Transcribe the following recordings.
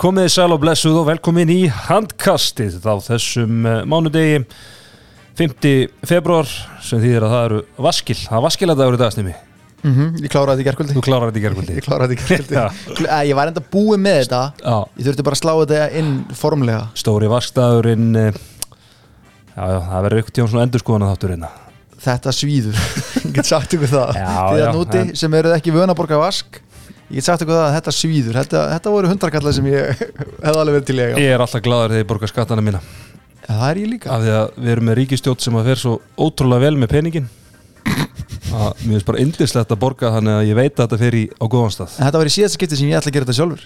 Já, komið þið sæl og blessuð og velkomin í handkastið á þessum uh, mánudegi 5. februar sem þýðir að það eru vaskil, það er vaskiladagur í dagsnými mm -hmm, Ég kláraði þetta í gerkvöldi Þú klárar þetta í gerkvöldi Ég kláraði þetta í gerkvöldi Já. Kl- Ég var enda búið með þetta. Já, Ég þurfti bara að slá þetta inn formlega. Stóri vaskdagurinn uh, Já, já, það verður ykkur tíma svona endurskoðan að þáttur hérna. Þetta svíður. Ég get sagt ykkur það. Já, já, að núti en- sem eruð ekki vöna að borga vask Ég get sagt það að þetta svíður. Þetta, þetta voru hundrakallar sem ég hefði alveg verið til að eiga. Ég er alltaf gladur þegar ég borga skattana mína. Já, Það er ég líka. Af því að við erum með ríkistjótt sem að fer svo ótrúlega vel með peningin að mér finnst bara indislegt að borga þannig að ég veit að þetta fer í á góðan stað. En þetta var í síðasta skipti sem ég ætla að gera þetta sjálfur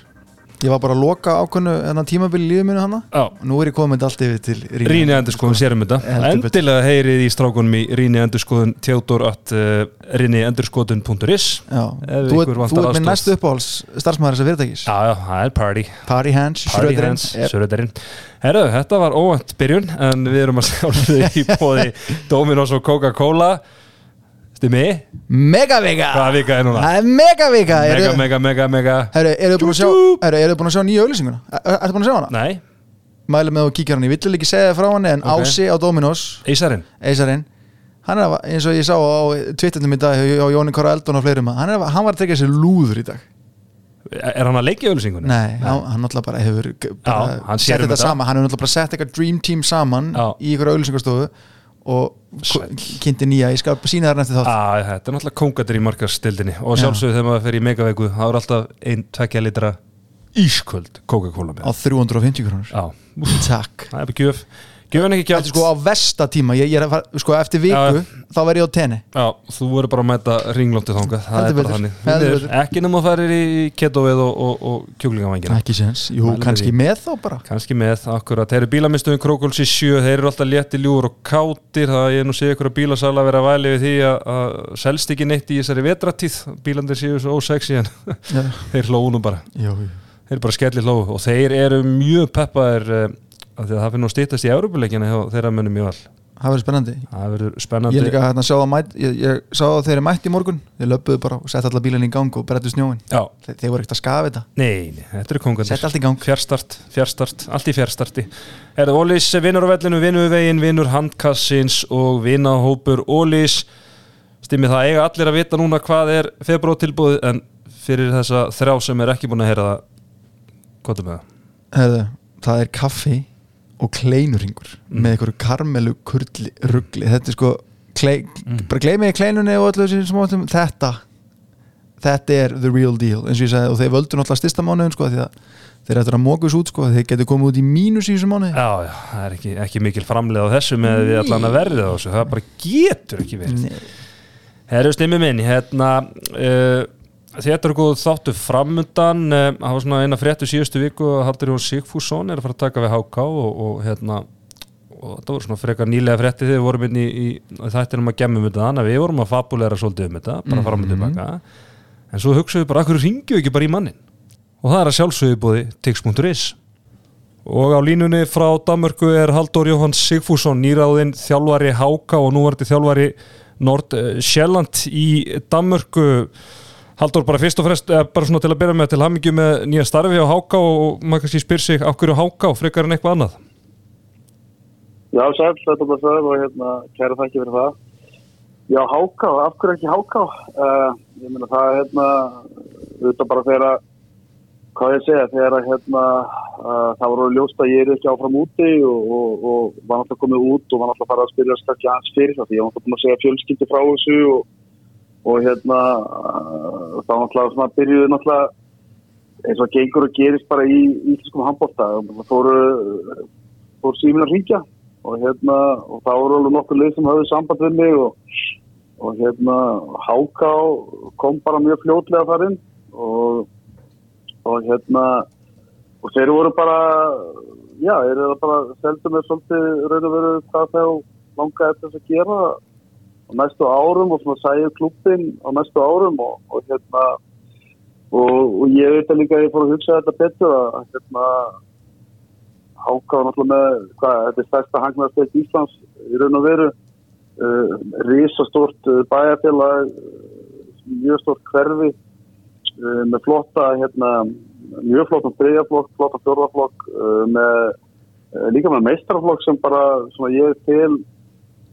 Ég var bara að loka ákvönnu þennan tímabili í lífið mínu hana. Já, og nú er ég komið allt yfir til Rýni. Rýni endurskoðun sérum þetta. Endilega heyrið í strákunum í Rýni endurskoðun tjótor at uh, rýniendurskoðun.is Já, Ef þú, ert- minn næstu uppáhalds starfsmæður þessar fyrirtækis. Já, já, það er party. Party Hands. Söröðarinn Herru, þetta var óvænt byrjun en við erum að sjálfðu í bóði Dominos og Coca-Cola Stimmi, Mega vika hvaða vika er núna? Það er mega vika Mega, Eru mega, mega, mega Herru, eru þið búin að sjá. Herru, eru þið búin að sjá nýja auðlýsinguna? Er- Ertu búin að sjá hana? Nei, Mælum með og kíkja hann Ég vill ekki segja það frá hann En Ok. Ási á Dominos Ísarinn Eisarinn Hann er að, eins og ég sá á Twittertum í dag hjá Jóni Kora Eldon og fleirum Hann, er að, hann var að tekja sér lúður í dag Er hann að leikja auðlýsingunni? Nei, Hann, hann náttúrulega bara hefur bara sér sett um þetta saman Hann hefur náttúrulega bara sett eitthvað dream team saman Já. Í ykkur auðlýsingastofu Og kynnti nýja Ég skal sína þær næstu þátt. Á, þetta er náttúrulega kongatir í markastildinni og Já. sjálfsögðu þegar maður fer í megaveiku þá er alltaf ein, tvekja litra ísköld Coca-Cola Á með 350 krónur. Takk. Það er bara gjöf Gjöfin ekki Þetta gælt er sko á versta tíma ég, ég er að fara, sko eftir viku Já, þá verð ég á tenni. Já, þú verður bara að mæta ringlóttu þangað Það Heldur er bara betur, þannig. Heldur Því miður, betur. Ekki nema að fara í ketovið og, og, og kjúklingavangina. Ekki séns, jú, Mælum kannski við með þá bara. Kanski með, akkurat, þeir eru bílamistöðum Krókuls í sjö, þeir eru alltaf létti ljúur og kátir, það ég nú sé ykkur að bílasala vera að væli við því að, að selst ekki neitt í þessari vetratíð, bílandir séu svo ósexy en Já, þeir hlóðu nú bara. Jú, jú. þeir eru bara skellir hlóðu og þeir eru mjög peppaðir uh, því að það nú að stýttast í Európuleikina hjá þeirra munum mjög all það verður spennandi. Verður ég spennandi. líka hérna sá það mætt ég, ég sá það þegar ég mætti í morgun. Þeir löpuðu bara og sett alla bílan í gang og brettu snjóin Já, þeir, þeir voru ekkert að skafa þetta. Nei, nei, þetta eru kongandir sett allt í gang. Fjárstart, fjárstart, allt í fjárstarti Erðu Ólís, vinnur á vellinu, vinnur við veginn vinnur handkassins og vinnahópur Ólís Stimmi það eiga allir að vita núna hvað er februar tilbúið en fyrir þessa þrjá sem er ekki búin að heyra það og kleinuringur Mm. með einhverju karmelu kurli ruggli þetta er sko klei, Mm. bara gleymi ég kleinunni og öllu þessu smá þetta þetta er the real deal eins og ég sagði og þeir völdu náttúrulega styrsta mánuðin sko því að þeir ættur að mókus út sko þeir getur komið út í mínus í þessu mánuði Já, já, það er ekki, ekki mikil framlega á þessu með við allan að verða þessu, það bara getur ekki verið Nei. Herru Stimmi minn, hérna uh, þetta er góð þáttu framundan uh, það var svona eina fréttu síðustu viku að Haldur Jón Sigfússon er að fara að taka við HK og, og hérna og þetta voru svona frekar nýlega frétti þegar við vorum inn í, í þættinum að gemmum þetta þannig að við vorum að fabulera svolítið um þetta bara fram og tilbaka. En svo hugsaðum við bara, akkur ringju ekki bara í mannin og það er að sjálfsögðu búið tix.is og á línunni frá Danmörku er Haldur Jóhann Sigfússon nýráðinn þjálfari HK og nú verði þjálfari Nord Sjelland í Danmörku Haldur bara fyrst og fremst eh, bara svona til að byrja með til hamingju með nýja starfi á HK og maður kannski spyr sig af hverju HK frekar en eitthvað annað Já, sæl, þetta bara það og hérna, kæra þakki fyrir það. Já, háká, af hverju ekki háká? Uh, ég meina það er hérna, auðvitað bara þegar að, hvað ég segja, þegar að hérna, uh, það voru ljóst að ég er ekki áfram úti og, og, og var náttúrulega komið út og var náttúrulega farið að spyrja skakki aðeins fyrir það því ég var náttúrulega búin að segja fjölskyldi frá þessu og, og hérna, þá náttúrulega svona byrjuði náttúrulega eins og gengur og gerist bara í íslenskum handbólta. Það fóru, fóru síminn að ringja og hérna og það voru alveg nokkur lið sem höfðu samband við mig og, og hérna Háká kom bara mjög fljótlega þar inn. Og, og hérna og þeir voru bara já, þeir eru bara seldum með svolítið raun og veru hvað þeir langaði þess að gera næstu árum og svona sæði klubbin á næstu árum og, og hérna og, og ég veit að líka að ég fór að hugsa þetta betur að hérna Háka var náttúrulega með, hvað, þetta er stærsta hangnaðarsteg Íslands í raun og veru, uh, risastort uh, bæjarfélag, uh, mjög stort hverfi uh, með flotta hérna, mjög flottan þriðjaflokk, flottan fjórðaflokk uh, með, uh, líka með meistraflokk sem bara svona ég til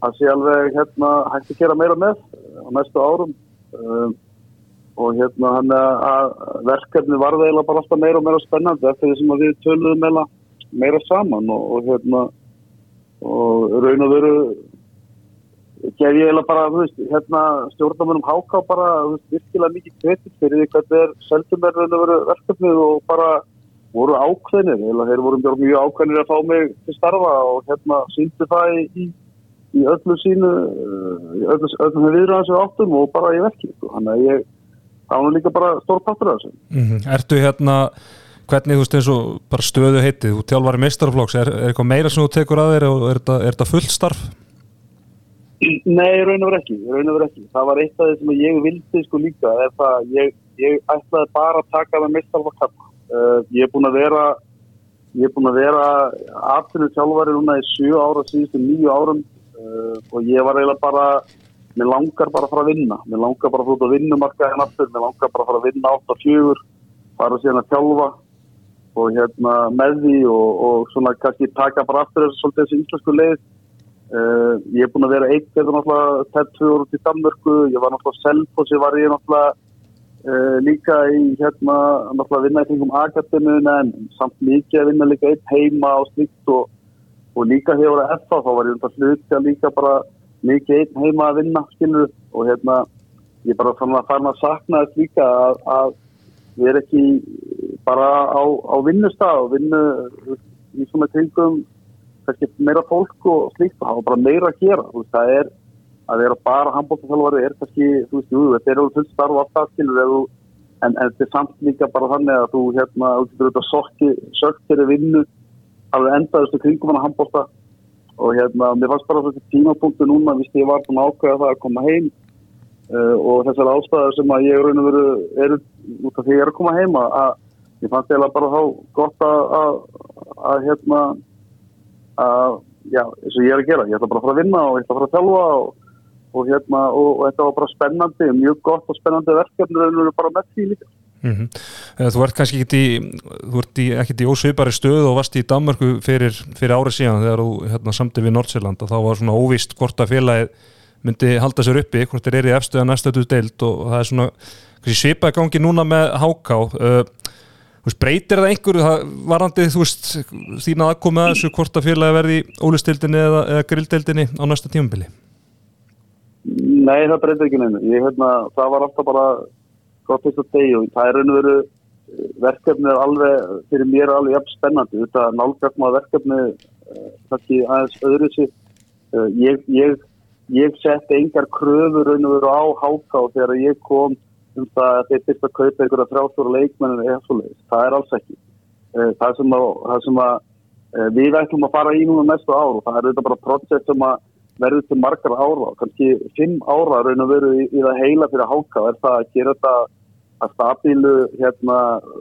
að sé alveg hérna hægt að gera meira með á næstu árum. Uh, og hérna hann að verkefni varða eiginlega bara alltaf meira og meira spennandi eftir því sem við töluðum meira, meira saman og, og hérna og raun og veru gef ég eiginlega bara, veist, hérna stjórnarmennum háká bara, veist, virkilega mikið kredit fyrir því hvað þeir seldum er raun og veru verkefnið og bara voru ákveðnir, eða þeir voru mjög ákveðnir að fá mig til starfa og hérna síndu það í, í öllu sínu, í öllu, öllu viðræðan sem áttum og bara í verkið, sko. Þannig að ég, það var líka bara stór partur af þessu. Mm -hmm. Ertu hérna, hvernig þú eins og bara stöðu heitið, þú tjálfari meistarflokks, er, er eitthvað meira sem þú tekur að þér og er þetta fullt starf? Nei, raun og verið ekki, ekki. Það var eitt af því sem ég vildi sko líka, það, ég, ég ætlaði bara að taka það meistarflokk uh, ég er búin að vera ég er búin að vera afturinu sjálfari núna í 7 ára síðustu 9 árum uh, og ég var eiginlega bara mér langar bara að fara að vinna. Mér langar bara að fara að vinna markaðin aftur. Mér langar bara að fara að vinna 8-4 fara síðan að tjálfa og hérna með því og, og svona kannski taka bara aftur þessu þessu íslensku leið. Uh, ég er búin að vera eitt eða náttúrulega tett 2 ára til Danmörku. Ég var náttúrulega self og sér var ég náttúrulega Uh, líka í hérna náttúrulega vinna í kringum akademina en samt mikið að vinna líka eitt heima og slikt og, og líka hefur að eftir þá var ég það hluti að líka bara mikið eitt heima að vinna skilur og hérna ég bara fann að fara að sakna þess líka að, að við erum ekki bara á, á vinnustaf og vinnu í svona kringum kannski meira fólk og slikt og hafa bara meira að gera það er að vera bara handbóltaþjálfari er kannski, þú veist, jú, þetta er alveg fullt starf og allt það, skilur, en, þetta er samt líka bara þannig að þú, hérna, þú getur auðvitað sökt fyrir vinnu, alveg endaðustu kringum hann að handbólta og hérna, mér fannst bara þessi tímapunktu núna, vist ég var svona ákveða það að koma heim uh, og þessar ástæðar sem að ég raun og veru eru út af því ég er að koma heim að ég fannst eða bara þá gott að, hérna, að, já, eins og ég er að gera, ég ætla bara að fara að vinna og ég ætla að fara að þjálfa og og hérna og, og þetta var bara spennandi mjög gott og spennandi verkefni og við erum bara með því líka mm -hmm. Þú ert kannski ekkit í í, ósveipari stöð og varst í Danmarku fyrir, fyrir árið síðan þegar þú hérna, samtið við Nordsjælland og þá var svona óvist hvort að félagið myndi halda sér uppi, hvort þeir eru í efstuða næstöðu deilt og það er svona svipaði gangi núna með háká uh, breytir það einhverju varandi þú veist þín aðkomið að þessu hvort að félagið verði í ólistildinni eða, eða grilldeildinni á næsta tímabili Nei, það breytir ekki neina. Ég, hérna, það var alltaf bara degi og það er raun og veru verkefnið alveg, fyrir mér er alveg jafn spennandi. Þetta nálgast maður verkefnið kannski aðeins öðru sér. Ég, ég, ég sett engar kröfur raun og veru á háká þegar ég kom um það að þeir fyrst að kaupa einhverja þrjástóra leikmennir eða svo leiðis. Það er alls ekki. Það sem að, það sem að við ætlum að fara í núna næstu ár og það er auðvitað bara projekt sem að verður til margar ára, kannski fimm ára raun og veru í, í það heila fyrir háka er það að gera þetta að stabílu hérna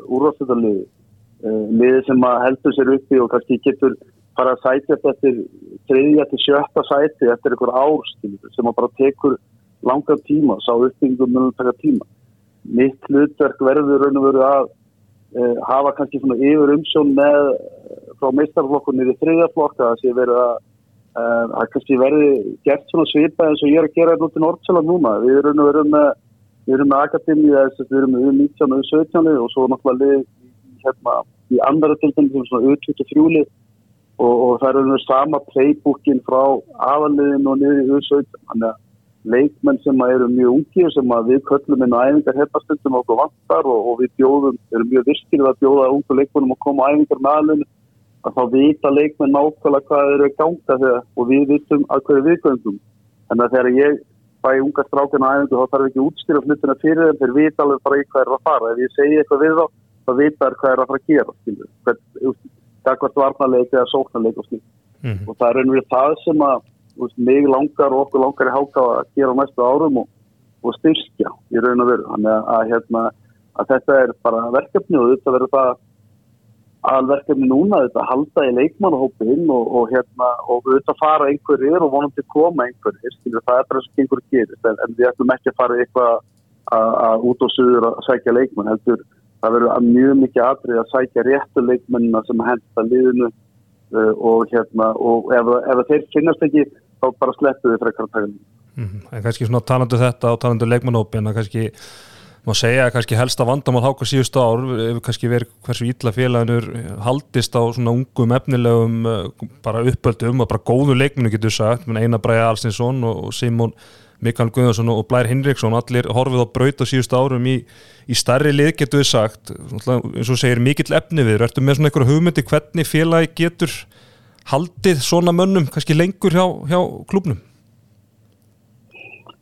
úrváðstöðarliði uh, liði sem að heldur sér uppi og kannski getur fara að sæti eftir þriðja til sjötta sæti eftir einhver ár sem að bara tekur langar tíma, sá uppbyggingum með taka tíma. Mitt hlutverk verður raun og veru að uh, hafa kannski svona yfir umsjón með frá meistarflokkunni í þriðjaflokka að sé verið að Það uh, kannski verði gert svona svipa eins og ég er að gera þetta út í Nordsjálf núna. Við erum með, við erum með Akademi, við erum með U19 og U17 og svo náttúrulega lið hérna, í andara tilfengi sem svona U23 lið og, og það eru með sama playbookin frá aðaliðin og niður í U17. Þannig að leikmenn sem eru mjög ungir sem við köllum inn á æfingar hefnastundum okkur vantar og, og við bjóðum, erum mjög virkir að bjóða ungu leikmennum að koma á æfingar með aðaliðinu að þá vita leikmenn nákvæmlega hvað eru að ganga þegar og við vitum að hverju viðgöngum. En þegar ég fæ unga strákina aðeins þá þarf ekki útskýra flutina fyrir þeim, þeir vita alveg bara í hvað er að fara. Ef ég segi eitthvað við þá, þá vita þeir hvað er að fara að gera. Það er hvert varnarleik eða sóknarleik og slíkt. Mm -hmm. Og það er einhverju það sem að veist, mig langar og okkur langar í háka að gera á næstu árum og, og styrkja í raun og veru. Þannig að, að, hérna, að þetta er bara verkefni og þetta verður það aðalverkefni núna þetta halda í leikmannahópin og, og hérna og auðvitað fara einhverjir og vonandi koma einhverjir skilur, það er bara sem einhverjir gerist en, en við ætlum ekki að fara eitthvað að út og suður að sækja leikmann heldur það verður mjög mikið atrið að sækja réttu leikmennina sem henda liðinu uh, og hérna og ef, ef þeir finnast ekki þá bara sleppu þið frekar að taka mm -hmm. En kannski svona talandu þetta og talandu leikmannópin að kannski má segja að kannski helsta vandamál háka síðust ár ef kannski verið hversu ítla félaginur haldist á svona ungum efnilegum bara uppöldum og bara góðu leikmennu getur sagt, eina Bræði Alsinsson og Simon Mikael Guðarsson og Blær Hinriksson allir horfið á braut á síðust árum í, í starri lið getur sagt. Eins og segir mikill efni við ertu með svona einhverju hugmyndi hvernig félagi getur haldið svona mönnum kannski lengur hjá, hjá klubnum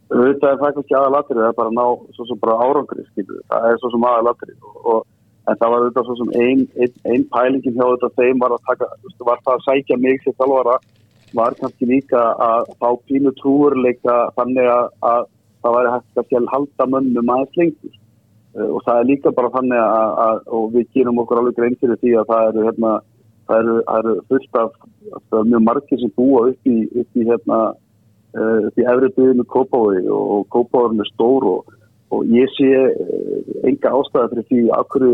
Þetta er það ekki aðalatrið það er bara ná svo sem bara árangri skilur. það er svo sem aðalatrið en það var þetta svo sem einn ein, ein pælingin hjá þetta þeim var að taka var það að sækja mig sem þalvara var kannski líka að fá pínu trúurleika þannig að, að það væri hægt að sjálf halda mönnum aðeins lengur uh, og það er líka bara þannig að, að og við gerum okkur alveg grein fyrir því að það eru, hérna, það eru, það eru fullt af, mjög margir sem búa upp í, upp í, hérna, upp í efri byggðinu Kópái og, Kópáðurinn er stór og, og ég sé uh, enga ástæði fyrir því að hverju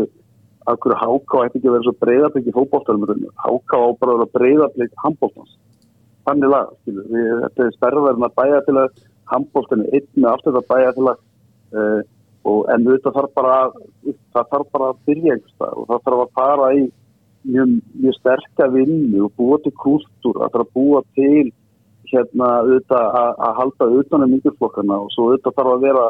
hverju háká ætti ekki að vera svo breyðarbyggi fókbóltalum háká á bara að breyðarbyggi handbóltans þannig lag, þetta er stærðverðin að bæja til að handbóltinni einn með aftur að bæja til að uh, og en þetta þarf bara það þarf bara að byrja einhverstað og það þarf að fara í mjög, mjög sterka vinnu og búa til kultúr, það þarf að búa til hérna auðvitað að, að halda auðvitað um yngjurflokkana og svo auðvitað þarf að vera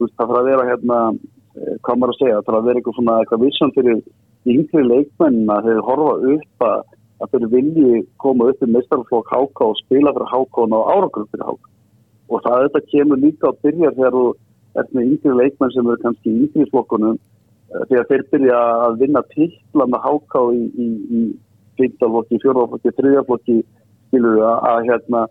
veist, það þarf að vera hérna eh, hvað maður að segja, það þarf að vera eitthvað svona eitthvað vissan fyrir yngri leikmennina þegar horfa upp að að þeir vilji koma upp í meistarflokk háká og spila fyrir háká og ná árangur fyrir háká og það þetta kemur líka á byrjar þegar þú ert með yngri leikmenn sem eru kannski í yngri flokkunum eh, þegar þeir byrja að vinna tilla með háká í, í, í þriðaflokki skilur við að hérna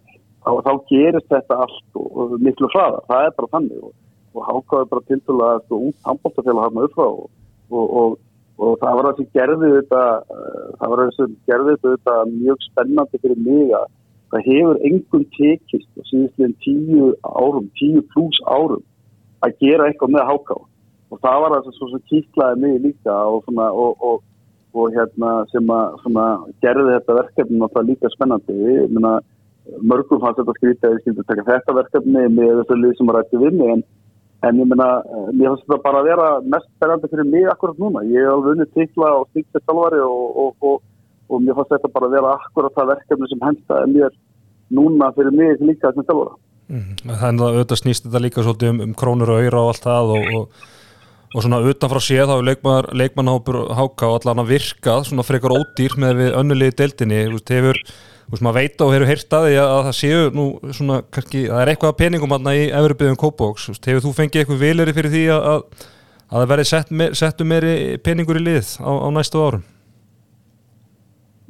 og þá gerist þetta allt og, og miklu hraða, það er bara þannig og, og háká er bara til dæla sko, út handbóltafélag hann upp frá og, og það var þessi gerði þetta eh, það var þessi gerði þetta mjög spennandi fyrir mig að það hefur engun tekist og síðan tíu árum, tíu pluss árum að gera eitthvað með háká og það var svo sem kýtlaði mig líka og, svona, og, og, og hérna sem að gerði þetta verkefni er líka spennandi. Minna, mörgum fannst þetta skrítið að ég skildi taka þetta verkefni með þessu lið sem var rætti við mig en en ég menna, eh, mér finnst þetta bara að vera mest spennandi fyrir mig akkurat núna. Ég hef alveg vunnið tikla og stíktið talvari og, og, og, og mér finnst þetta bara að vera akkurat það verkefni sem henda en mér núna fyrir mig líka sem talvara mm, Þannig að auðvitað snýst þetta líka svolítið um, um krónur og öyra og allt það og svona utanfrá séð þá er leikmannhápur háka og allan að virka svona frekar ódýr með við önnulegi deildinni, þú veist, hefur Þú veist maður veit og hefur heyrt að því að það séu nú svona kannski, það er eitthvað peningum aðna í Everbyðum Kópavóks, hefur þú fengið eitthvað vileri fyrir því að, að, að það verði sett me, settu meiri peningur í lið á, á næstu árum?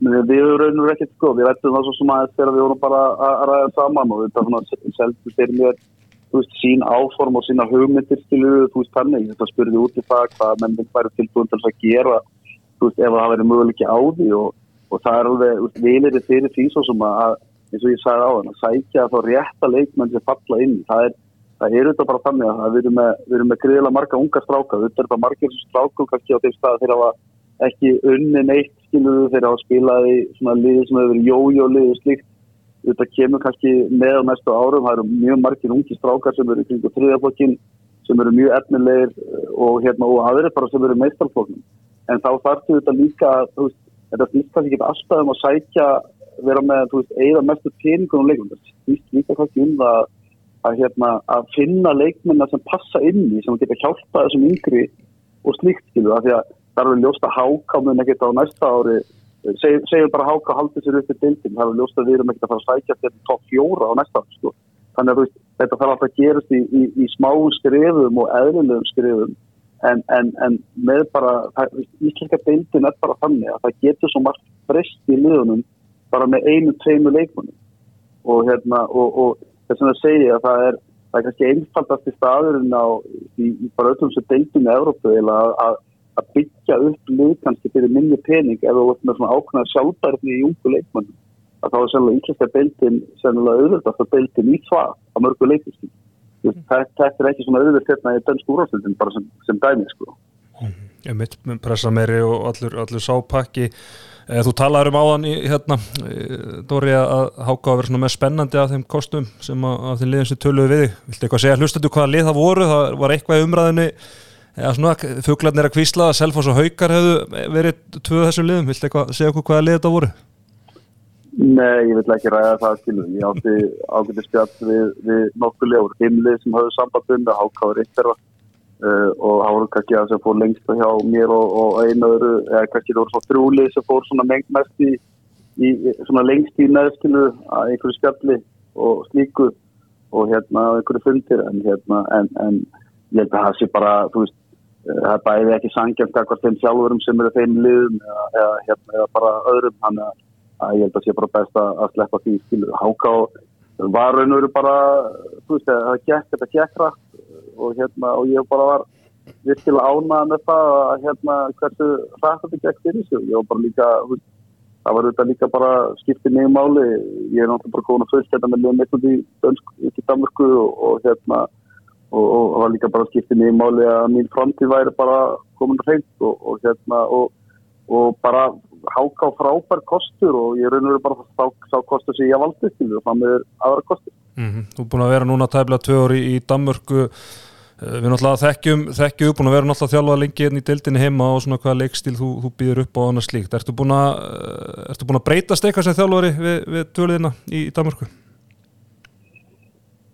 Við hefur raun og ekkert sko, við rættum það svo sem aðeins þegar við vorum bara að ræða saman og þetta svona seldu fyrir mér þú veist sín áform og sína hugmyndir skiluðu, þú veist þannig, þetta spurði út í það hvað menn væri tilbúin til að gera þú veist ef það verið möguleiki á því og og það er alveg vilir fyrir því svo sem að eins og ég sagði á hann að sækja þá rétta leikmenn sem falla inn það er, það er auðvitað bara þannig að við erum með, með greiðilega marga unga stráka. Við erum bara margir strákum kannski á þeim stað þegar það ekki unni neitt skiluðu þegar það spilaði svona liði sem hefur verið jójóliði slíkt þetta kemur kannski með á næstu árum. Það eru mjög margir ungi strákar sem eru kring þriðaflokkin sem eru mjög efnilegir og, hérna, og aðri bara sem eru meistarflokkin en þá þarfstu þetta líka veist þetta snýst kannski ekki alltaf um að sækja vera með, þú veist, eigða mestu peningunum leikmenn, þetta snýst líka kannski um það að, hérna, að finna leikmennar sem passa inn í, sem geta hjálpað þessum yngri og slíkt, skilu, af því að það er alveg ljóst að háká mun ekkert á næsta ári Seg, segjum bara háká haldið sér upp í dildin, það er ljóst að við erum ekkert að fara að sækja til top fjóra á næsta sko. Þannig að þetta þarf alltaf að gerast í, í, í smáum skrifum og eðlilegum skrifum en, en, en með bara íslenska deildin er bara þannig að það getur svo margt breyst í liðunum bara með einu, tveimu leikmunum og hérna og, og þess að segja að það er það er kannski einfaldast í staðurinn á í, í bara öllum sem deildin í Európa að, að, að byggja upp lið kannski fyrir minni pening ef þú ert með svona ákveðna sjálfbærni í ungu leikmunum að þá er sannlega íslenska deildin sannlega auðvitað að deildin í hvað á mörgu leikmustum þetta er ekki svona auðvitað hérna í dönsku úrástöldin bara sem, sem dæmi sko. Ég mitt með pressa meiri og allur, allur sápakki Eh, Þú talaður um áðan í hérna, eh, Dóri, að háka að vera svona með spennandi af þeim kostum sem að, af þeim liðin sem töluðu við. Viltu eitthvað segja hlustendu hvaða lið það voru? Það var eitthvað í eða svona fuglarnir að kvísla að Selfoss og Haukar hefðu verið tvöð þessum liðum. Viltu eitthvað segja okkur hvaða lið þetta voru? Nei, ég vil ekki ræða það skilur. Ég átti ágæti spjall við, við nokkuð lefur. Himlið sem höfðu sambandum með hákáður þeirra uh, og það voru kannski að sem fór lengst hjá mér og, og einu öðru, eða kannski það voru svo þrjúlið sem fór svona mengt mest í, í svona lengst í neðskilu að einhverju spjalli og slíku og hérna einhverju fundir en hérna en, en ég held að það sé bara, þú veist eh, það er bæði ekki sangjant eitthvað þeim sjálfurum sem eru þeim liðum eða, eða, hérna, eða bara öðrum. Þannig að, að ég held að sé bara best að, að sleppa því skilur. Háká var raun og veru bara þú veist það gekk, þetta gekk rætt og hérna og ég bara var virkilega ánað með það að hérna hversu rætt þetta gekk fyrir sig. Ég var bara líka það var þetta líka bara skiptið mig máli. Ég er náttúrulega bara komin að fullt hérna með eitthvað í, Dönsk- í Danmarku og, og hérna og, og það var líka bara skiptið mig máli að mín framtíð væri bara komin hreint og, og hérna og, og bara háká frábær kostur og ég raun og veru bara sá, sá kostur sem ég valdi til og það með aðra kostur Mm Þú er búin að vera núna tæfla tvö orði í Danmörku Eh, Við náttúrulega þekkjum, þekkjum búin að vera náttúrulega þjálfað lengi hérna í deildinni heima og svona hvaða leikstíl þú, þú býður upp á annað slíkt. Ertu búin að, eh, ertu búin að breytast eitthvað sem þjálfari við, við tvöliðina í, í Danmörku?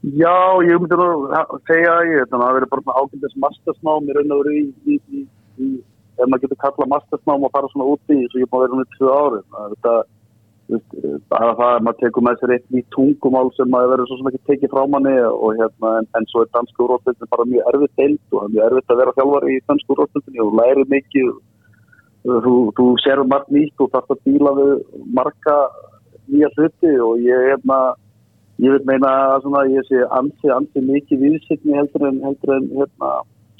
Já, ég myndi nú að segja að ég, þannig að það verið bara svona ágændis mastersnám í raun og veru í, í, í, ef maður getur kallað mastersnám og fara svona úti í, svo ég er að vera núna í tvö ári. Það er þetta, bara það að maður tekur með sér eitt nýtt tungumál sem maður verður svo sem ekki tekið frá manni og hérna, en, en svo er dansku úrváttöldin bara mjög erfitt deild og það er mjög erfitt að vera þjálfari í dansku úrváttöldinni og lærir mikið, þú, þú sér margt nýtt og þarf að díla við marga nýja hluti og ég, hérna, ég vil meina að ég sé ansi, ansi mikið viðsynni heldur en, heldur en hérna,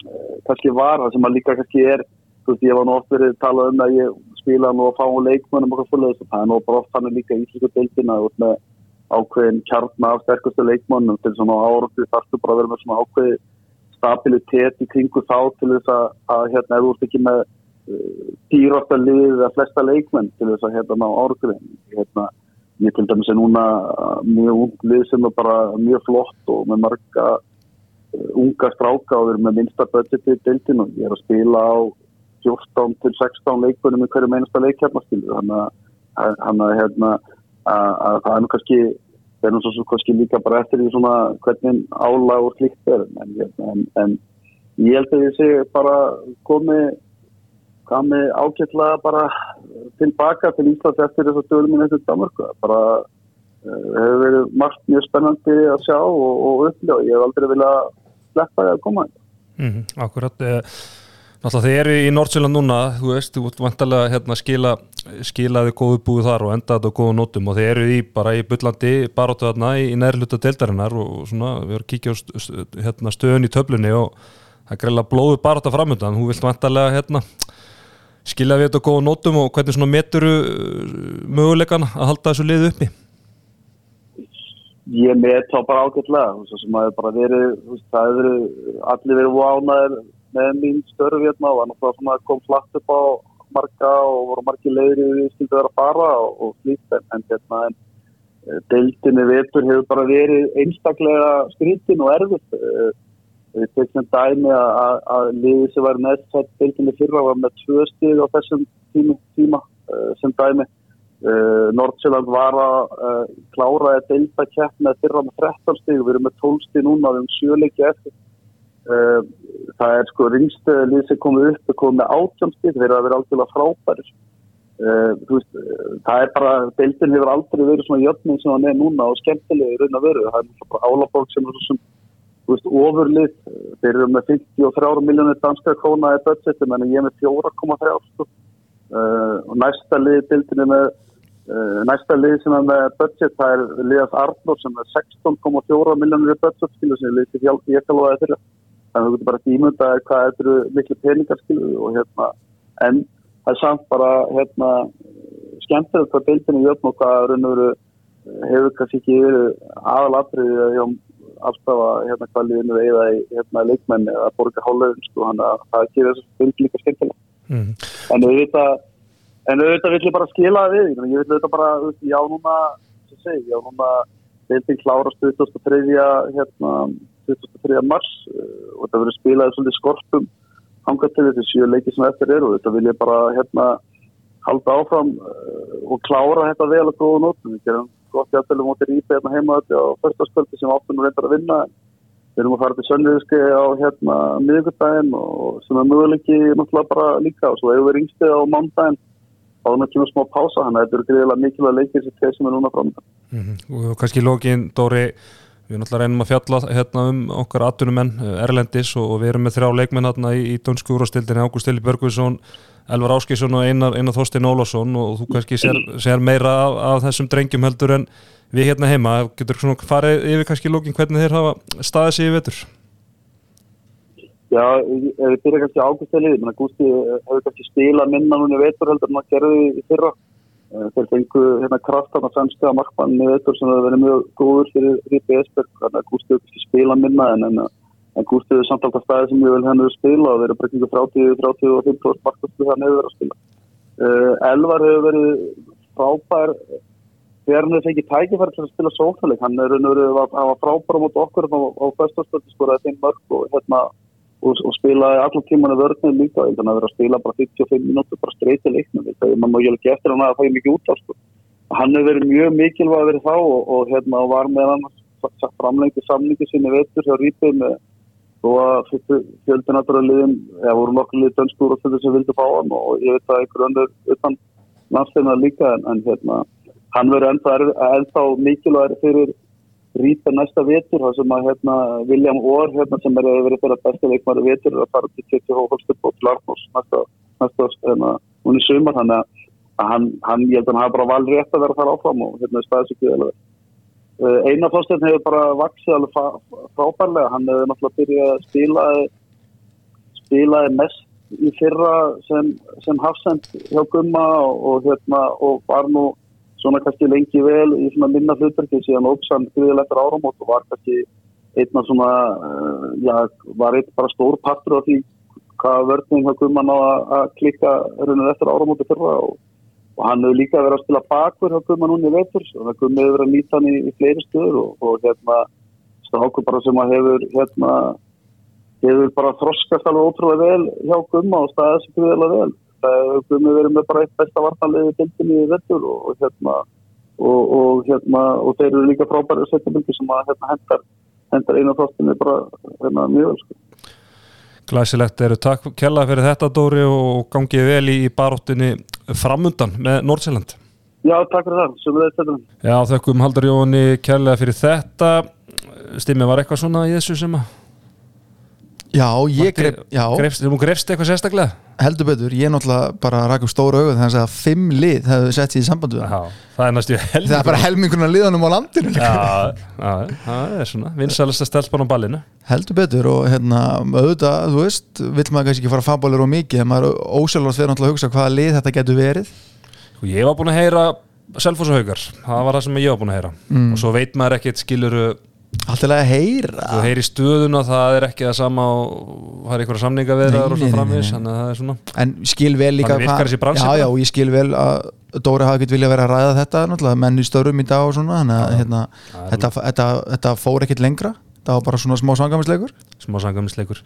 eh, kannski var það sem að líka kannski er þú veist, ég var nú oft verið að tala um að ég spila nú að fá leikmönnum og hvað fyrir það er nú bara oft hann líka í íslensku deildina með ákveðin kjartna af sterkustu leikmönnum til svona áratu þarfstu bara að vera með svona ákveði stabilitet í kringu þá til þess að, að hérna, þú ert ekki með uh, dýrasta lið eða flesta leikmenn til þess að hérna ná áratuðin hérna, ég til dæmis er núna uh, mjög ung lið sem er bara mjög flott og með marga uh, unga stráka og við erum með minnsta budgeti í deildinu ég er að spila á 14 til 16 leikunum í hverju meinasta leikjarnar skilur þannig að, hérna, að, að það er nú kannski það er svo kannski líka bara eftir því svona hvernig álag og slíkt er en, en, en ég held að ég sé bara komið komið ágætlega bara tilbaka til Íslands eftir þess að dölum minn eftir Danmarku bara uh, hefur verið margt mjög spennandi að sjá og, og uppljóð ég hef aldrei viljað sleppa það að koma. Mm akkurat. Eh, Náttúrulega þið eru í Nordsjöland núna, þú veist, þú ert vantarlega hérna, skila, skilaði góðu búið þar og endaði á góðu nótum og þið eru í bara í byllandi baróttu þarna í, í næri hluta deildarinnar og svona við erum að kíkja á st st hérna, stöðun í töflunni og það greiðlega blóðu barótta framöndan, þú vilt vantarlega hérna, skila við þetta á góðu nótum og hvernig svona meturu möguleikan að halda þessu liðu uppi? Ég met þá bara ágætlega, þú veist, sem að bara verið, það hefur verið, allir verið vánaðir með mín störf hérna og það náttúrulega svona kom flatt upp á marga og voru margi leiðri við skildu vera að fara og, og slíkt en, en hérna en eh, deildinni vetur hefur bara verið einstaklega skrítin og erfitt eh, við teknum dæmi að, að, liðið sem var næst sett deildinni fyrra var með tvö stig á þessum tíma, tíma eh, sem dæmi. Uh, Nordsjöland var að uh, klára að deilta keppna fyrra með 13 stig, við erum með 12 stig núna við erum sjöleiki eftir. Uh, það er sko ringstöðlið sem komið upp og komið með 18 stig. Þeir eru að vera algjörlega frábæri veist, það er bara deildin hefur aldrei verið svona jöfning sem hann er núna og skemmtilega í raun að veru. Það er bara álafólk sem er svona Veist, ofurlið, þeir eru með 53 miljónir danska króna í budgetum en ég er með 4,3 sko. uh, og næsta lið dildin er með uh, næsta lið sem er með budget það er liðast Arnór sem er 16,4 miljónir í budget skilu sem er lið til hjálp í ekkalóða þeirra þannig að þú getur bara tímunda hvað þetta eru miklu peningar skilu og hérna en það er samt bara hérna skemmtilegt hvað dildin er jöfn og hvað raun og veru hefur kannski ekki verið aðalatriði hjá afstafa hérna hvað liðinu veiða í hérna leikmenni eða borga hálföðun sko hann að það gerir þessu fylg líka skemmtilega Mhm. en auðvitað en auðvitað vill ég bara skila það við ég vil auðvitað bara, já núna sem segi, já núna deildin klárast 2003. hérna 2003. mars uh, og þetta verður spilaði svolítið skorpum hangað til þessi sjö leiki sem eftir eru þetta vil ég bara hérna halda áfram uh, og klára þetta vel og góða nótum við gerum gott jæftilega mótið rýpa hérna heima þetta á fyrstaskvöldi sem áttum nú reyndar að vinna. Við erum að fara til Sönniðiski á hérna miðugudaginn og sem er möguleiki náttúrulega bara líka. Og svo hefur við ringstið á mándaginn þá er náttúrulega smá pása þannig að þetta eru greiðilega mikilvæg leikir sem þeir sem er núna fram Mhm. og kannski í lógin, Dóri við náttúrulega reynum að fjalla hérna um okkar atvinnumenn Erlendis og, og við erum með þrjá leikmenn hérna í, í dönsku úrstildinni Ágúst Eli Börgvinsson, Elvar Áskísson og Einar, Einar Þorstein Ólásson og þú kannski sér, sér meira af, af þessum drengjum heldur en við hérna heima getur svona farið yfir kannski í lógin hvernig þeir hafa staðið sig í vetur Já, ef við byrja kannski águstælið, menn að Gústi hefur kannski spilað minna núna í vetur heldur en að gerði í fyrra. Eh, Þeir fengu hérna kraftan að sænska markmann í vetur sem hefur verið mjög góður fyrir Rípi Esberg, þannig að Gústi hefur kannski spilað minna en, en, en Gústi hefur samt alltaf staðið sem ég vil henni spila og verið brekkingu 30-35 markmannslu það nefur verið að spila. Uh, Elvar hefur verið frábær þegar hann hefur fengið tækifæri til að spila sóknarleik, hann er og verið að hafa frábæra mot okkur á, á fyrstastöldi skoraði þeim mörg og hérna og, og spilaði allan tíman að vörðinu líka þannig að vera að spila bara 55 minútur bara streyti leiknum, þegar má ég ekki eftir hann að það fæði mikið út á sko. hann hefur verið mjög mikilvæg að vera þá og, og hérna var með hann framlengi samningi sinni veitur hjá Rípið með og að fjöldin aðra liðin, eða voru nokkur liðið dönskúr og þetta sem vildi fá hann og ég veit að einhver önnur utan landsleina líka en, en hérna hann ennþá, ennþá mikilvæg fyrir rýta næsta vetur þar sem að hérna, William Orr hérna, sem er verið fyrir að besta leikmæri vetur er að fara til Kjöti Hóholstup og Larnós næsta, næsta hérna, þannig að hann, hann, ég held að hann hafa bara valið rétt að vera að fara áfram og hérna er staðis ekki vel. Uh, Einar Þorstein hefur bara vaksið alveg frábærlega. Hann hefur náttúrulega byrjað að spila spilaði mest í fyrra sem, sem hafsend hjá Gumma og, og hérna og var nú svona kannski lengi vel í svona minna hlutverki síðan ógsann gríðilega eftir áramót og var kannski einna svona, uh, já, var eitt bara stór partur af því hvað vörnum hjá Gumman á að klikka raunin eftir áramóti fyrra og, og hann hefur líka verið að spila bakver hjá Gumman núni í vetur og það Gummi hefur verið að nýta hann í, í fleiri stöður og, og hérna stákur bara sem að hefur hérna hefur bara þroskast alveg ótrúlega vel hjá Gumma og staðið sig gríðilega vel Gummi verið með bara eitt besta vartanlega í bildinni í vetur og, og hérna og, og hérna og þeir eru líka frábæri setjabildi sem að hérna hendar hendar einu þáttinni bara hérna mjög sko. Glæsilegt eru. Takk kella fyrir þetta Dóri og gangið vel í baróttinni framundan með Nordsjælland Já, takk fyrir það, sem við þetta Já, þökkum Haldur Jóni kella fyrir þetta. Stimmi, var eitthvað svona í þessu sem að Já, ég já, grefst, þú grefst eitthvað sérstaklega? heldur betur, ég náttúrulega bara rak upp stóra augun þannig að fimm lið hefðu sett sér í samband við hann Já, það er næstu það er bara helminguna liðanum á landinu. Já, já, það er svona vinsalasta stelpan á ballinu heldur betur og hérna auðvitað, þú veist, vill maður kannski ekki fara fábólir og mikið, en maður ósjálfast verður náttúrulega að hugsa hvaða lið þetta getur verið og ég var búin að heyra Selfoss og Haugar, það var það sem ég var búin að heyra Mm. og svo veit maður ekkert skiluru allt er að heyra. Þú heyri stöðuna, það er ekki það sama og það er einhverja samninga við það og svo framvis, að það er svona en skil vel líka já, já, og ég skil vel að Dóri hafi ekkert vilja vera að ræða þetta náttúrulega, menn í störum í dag og svona þannig að hérna, þetta, þetta, þetta fór ekkert lengra það var bara svona smá sangamisleikur smá sangamisleikur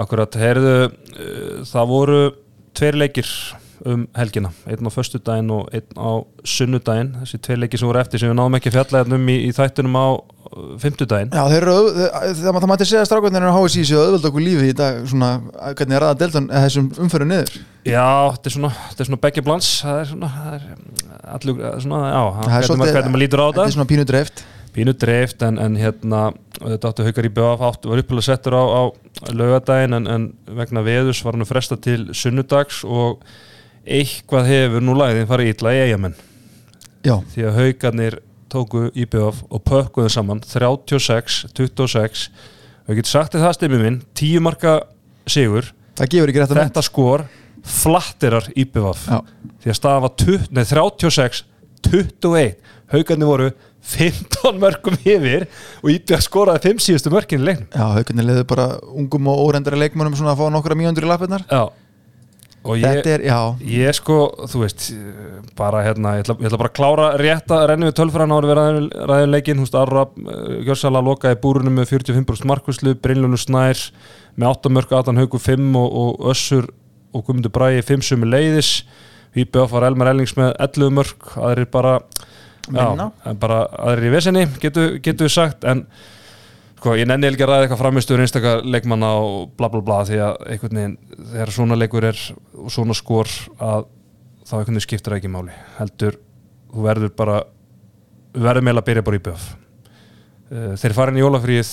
Akkurat, heyrðu, uh, það voru tveir leikir um helgina. Einn á föstudaginn og einn á sunnudaginn, þessi tveir leikir sem voru eftir sem við náðum ekki að fjalla hérna um í, í þættunum á uh, fimmtudaginn. Já, þeir eru, það, það, mætti segja strákvæðin er að HSI séu auðvöld okkur lífi í dag svona, hvernig er aða deltan þessum umföru niður? Já, þetta er svona, þetta er svona begge blans. Það er svona, það er allur, svona, já, Það er maður, hvernig maður lítur á Þetta. er þetta svona pínu dreift. Pínu dreift en, en hérna þetta áttu haukar í BF áttu var uppilega settur á, á laugadaginn en, en vegna veðus var hann fresta til sunnudags og eitthvað hefur nú lagðin farið ítla í eigamenn Já, því að haugarnir tóku IBF og pökkuðu saman 36-26 og ég get sagt það stemmi minn 10 marka sigur. Að mynd. Þetta skor flatterar IBF Já, því að staða var 20, nei, 36 21, haugarnir voru 15 mörgum yfir og IBF skoraði 5 síðustu mörkin í leiknum. Já haugarnir leiðu bara ungum og órendari leikmönnum svona að fá nokkra mínundur í lappirnar. Já og ég, þetta er, ég sko, þú veist bara hérna, ég ætla, ég ætla bara að klára rétt að renni við tölfræðan ára við ræðin, leikin, þú veist, Arra Gjörsala lokaði búrunum með 45% markvæslu Brynlunum Snær með 8 mörg Atan Haugu 5 og, og Össur og Guðmundur Bræði 5 sumi leiðis Hýpi var Elmar Ellings með 11 mörg aðrir bara, Minna. já, bara aðrir í vesenni, getur getu við sagt. En Sko, ég nenni ekki að ræða eitthvað framistöður einstakar leikmanna og bla bla bla því að einhvern veginn, þegar svona leikur er og svona skor að þá einhvern veginn skiptir ekki máli. Heldur, þú verður bara við verðum meila að byrja bara í bjöf þeir farin í jólafríð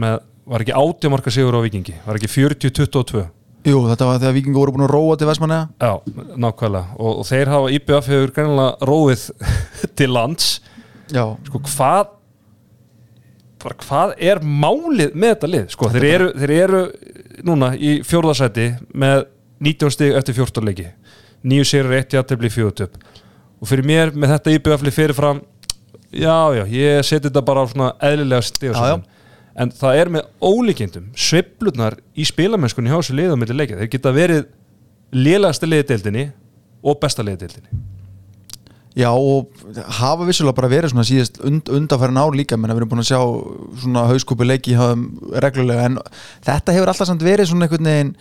með, var ekki átjumarka sigur á vikingi, var ekki 40-22 jú, þetta var þegar vikingur voru búin að róa til Vestmanneja Já, nákvæmlega. Og, og þeir hafa IBF hefur greinilega róið til lands. Já, sko hvað bara hvað er málið með þetta lið? Sko, þeir eru, þeir eru núna í fjórðarsæti með 19 stig eftir 14 leiki. Nýju sérir eitt játefli fjóðutöp og fyrir mér með þetta íbjöfli fyrirfram já já, ég seti þetta bara á svona eðlilega stig en það er með ólíkindum sveiflurnar í spilamennskunni hjá þessu liðum með leikja, þeir geta verið lélagasta liðdeildinni og besta liðdeildinni já og hafa vissulega bara verið svona síðast und, undanfærin ár líka menn að við erum búin að sjá svona hauskúpi leiki reglulega en þetta hefur alltaf samt verið svona einhvern veginn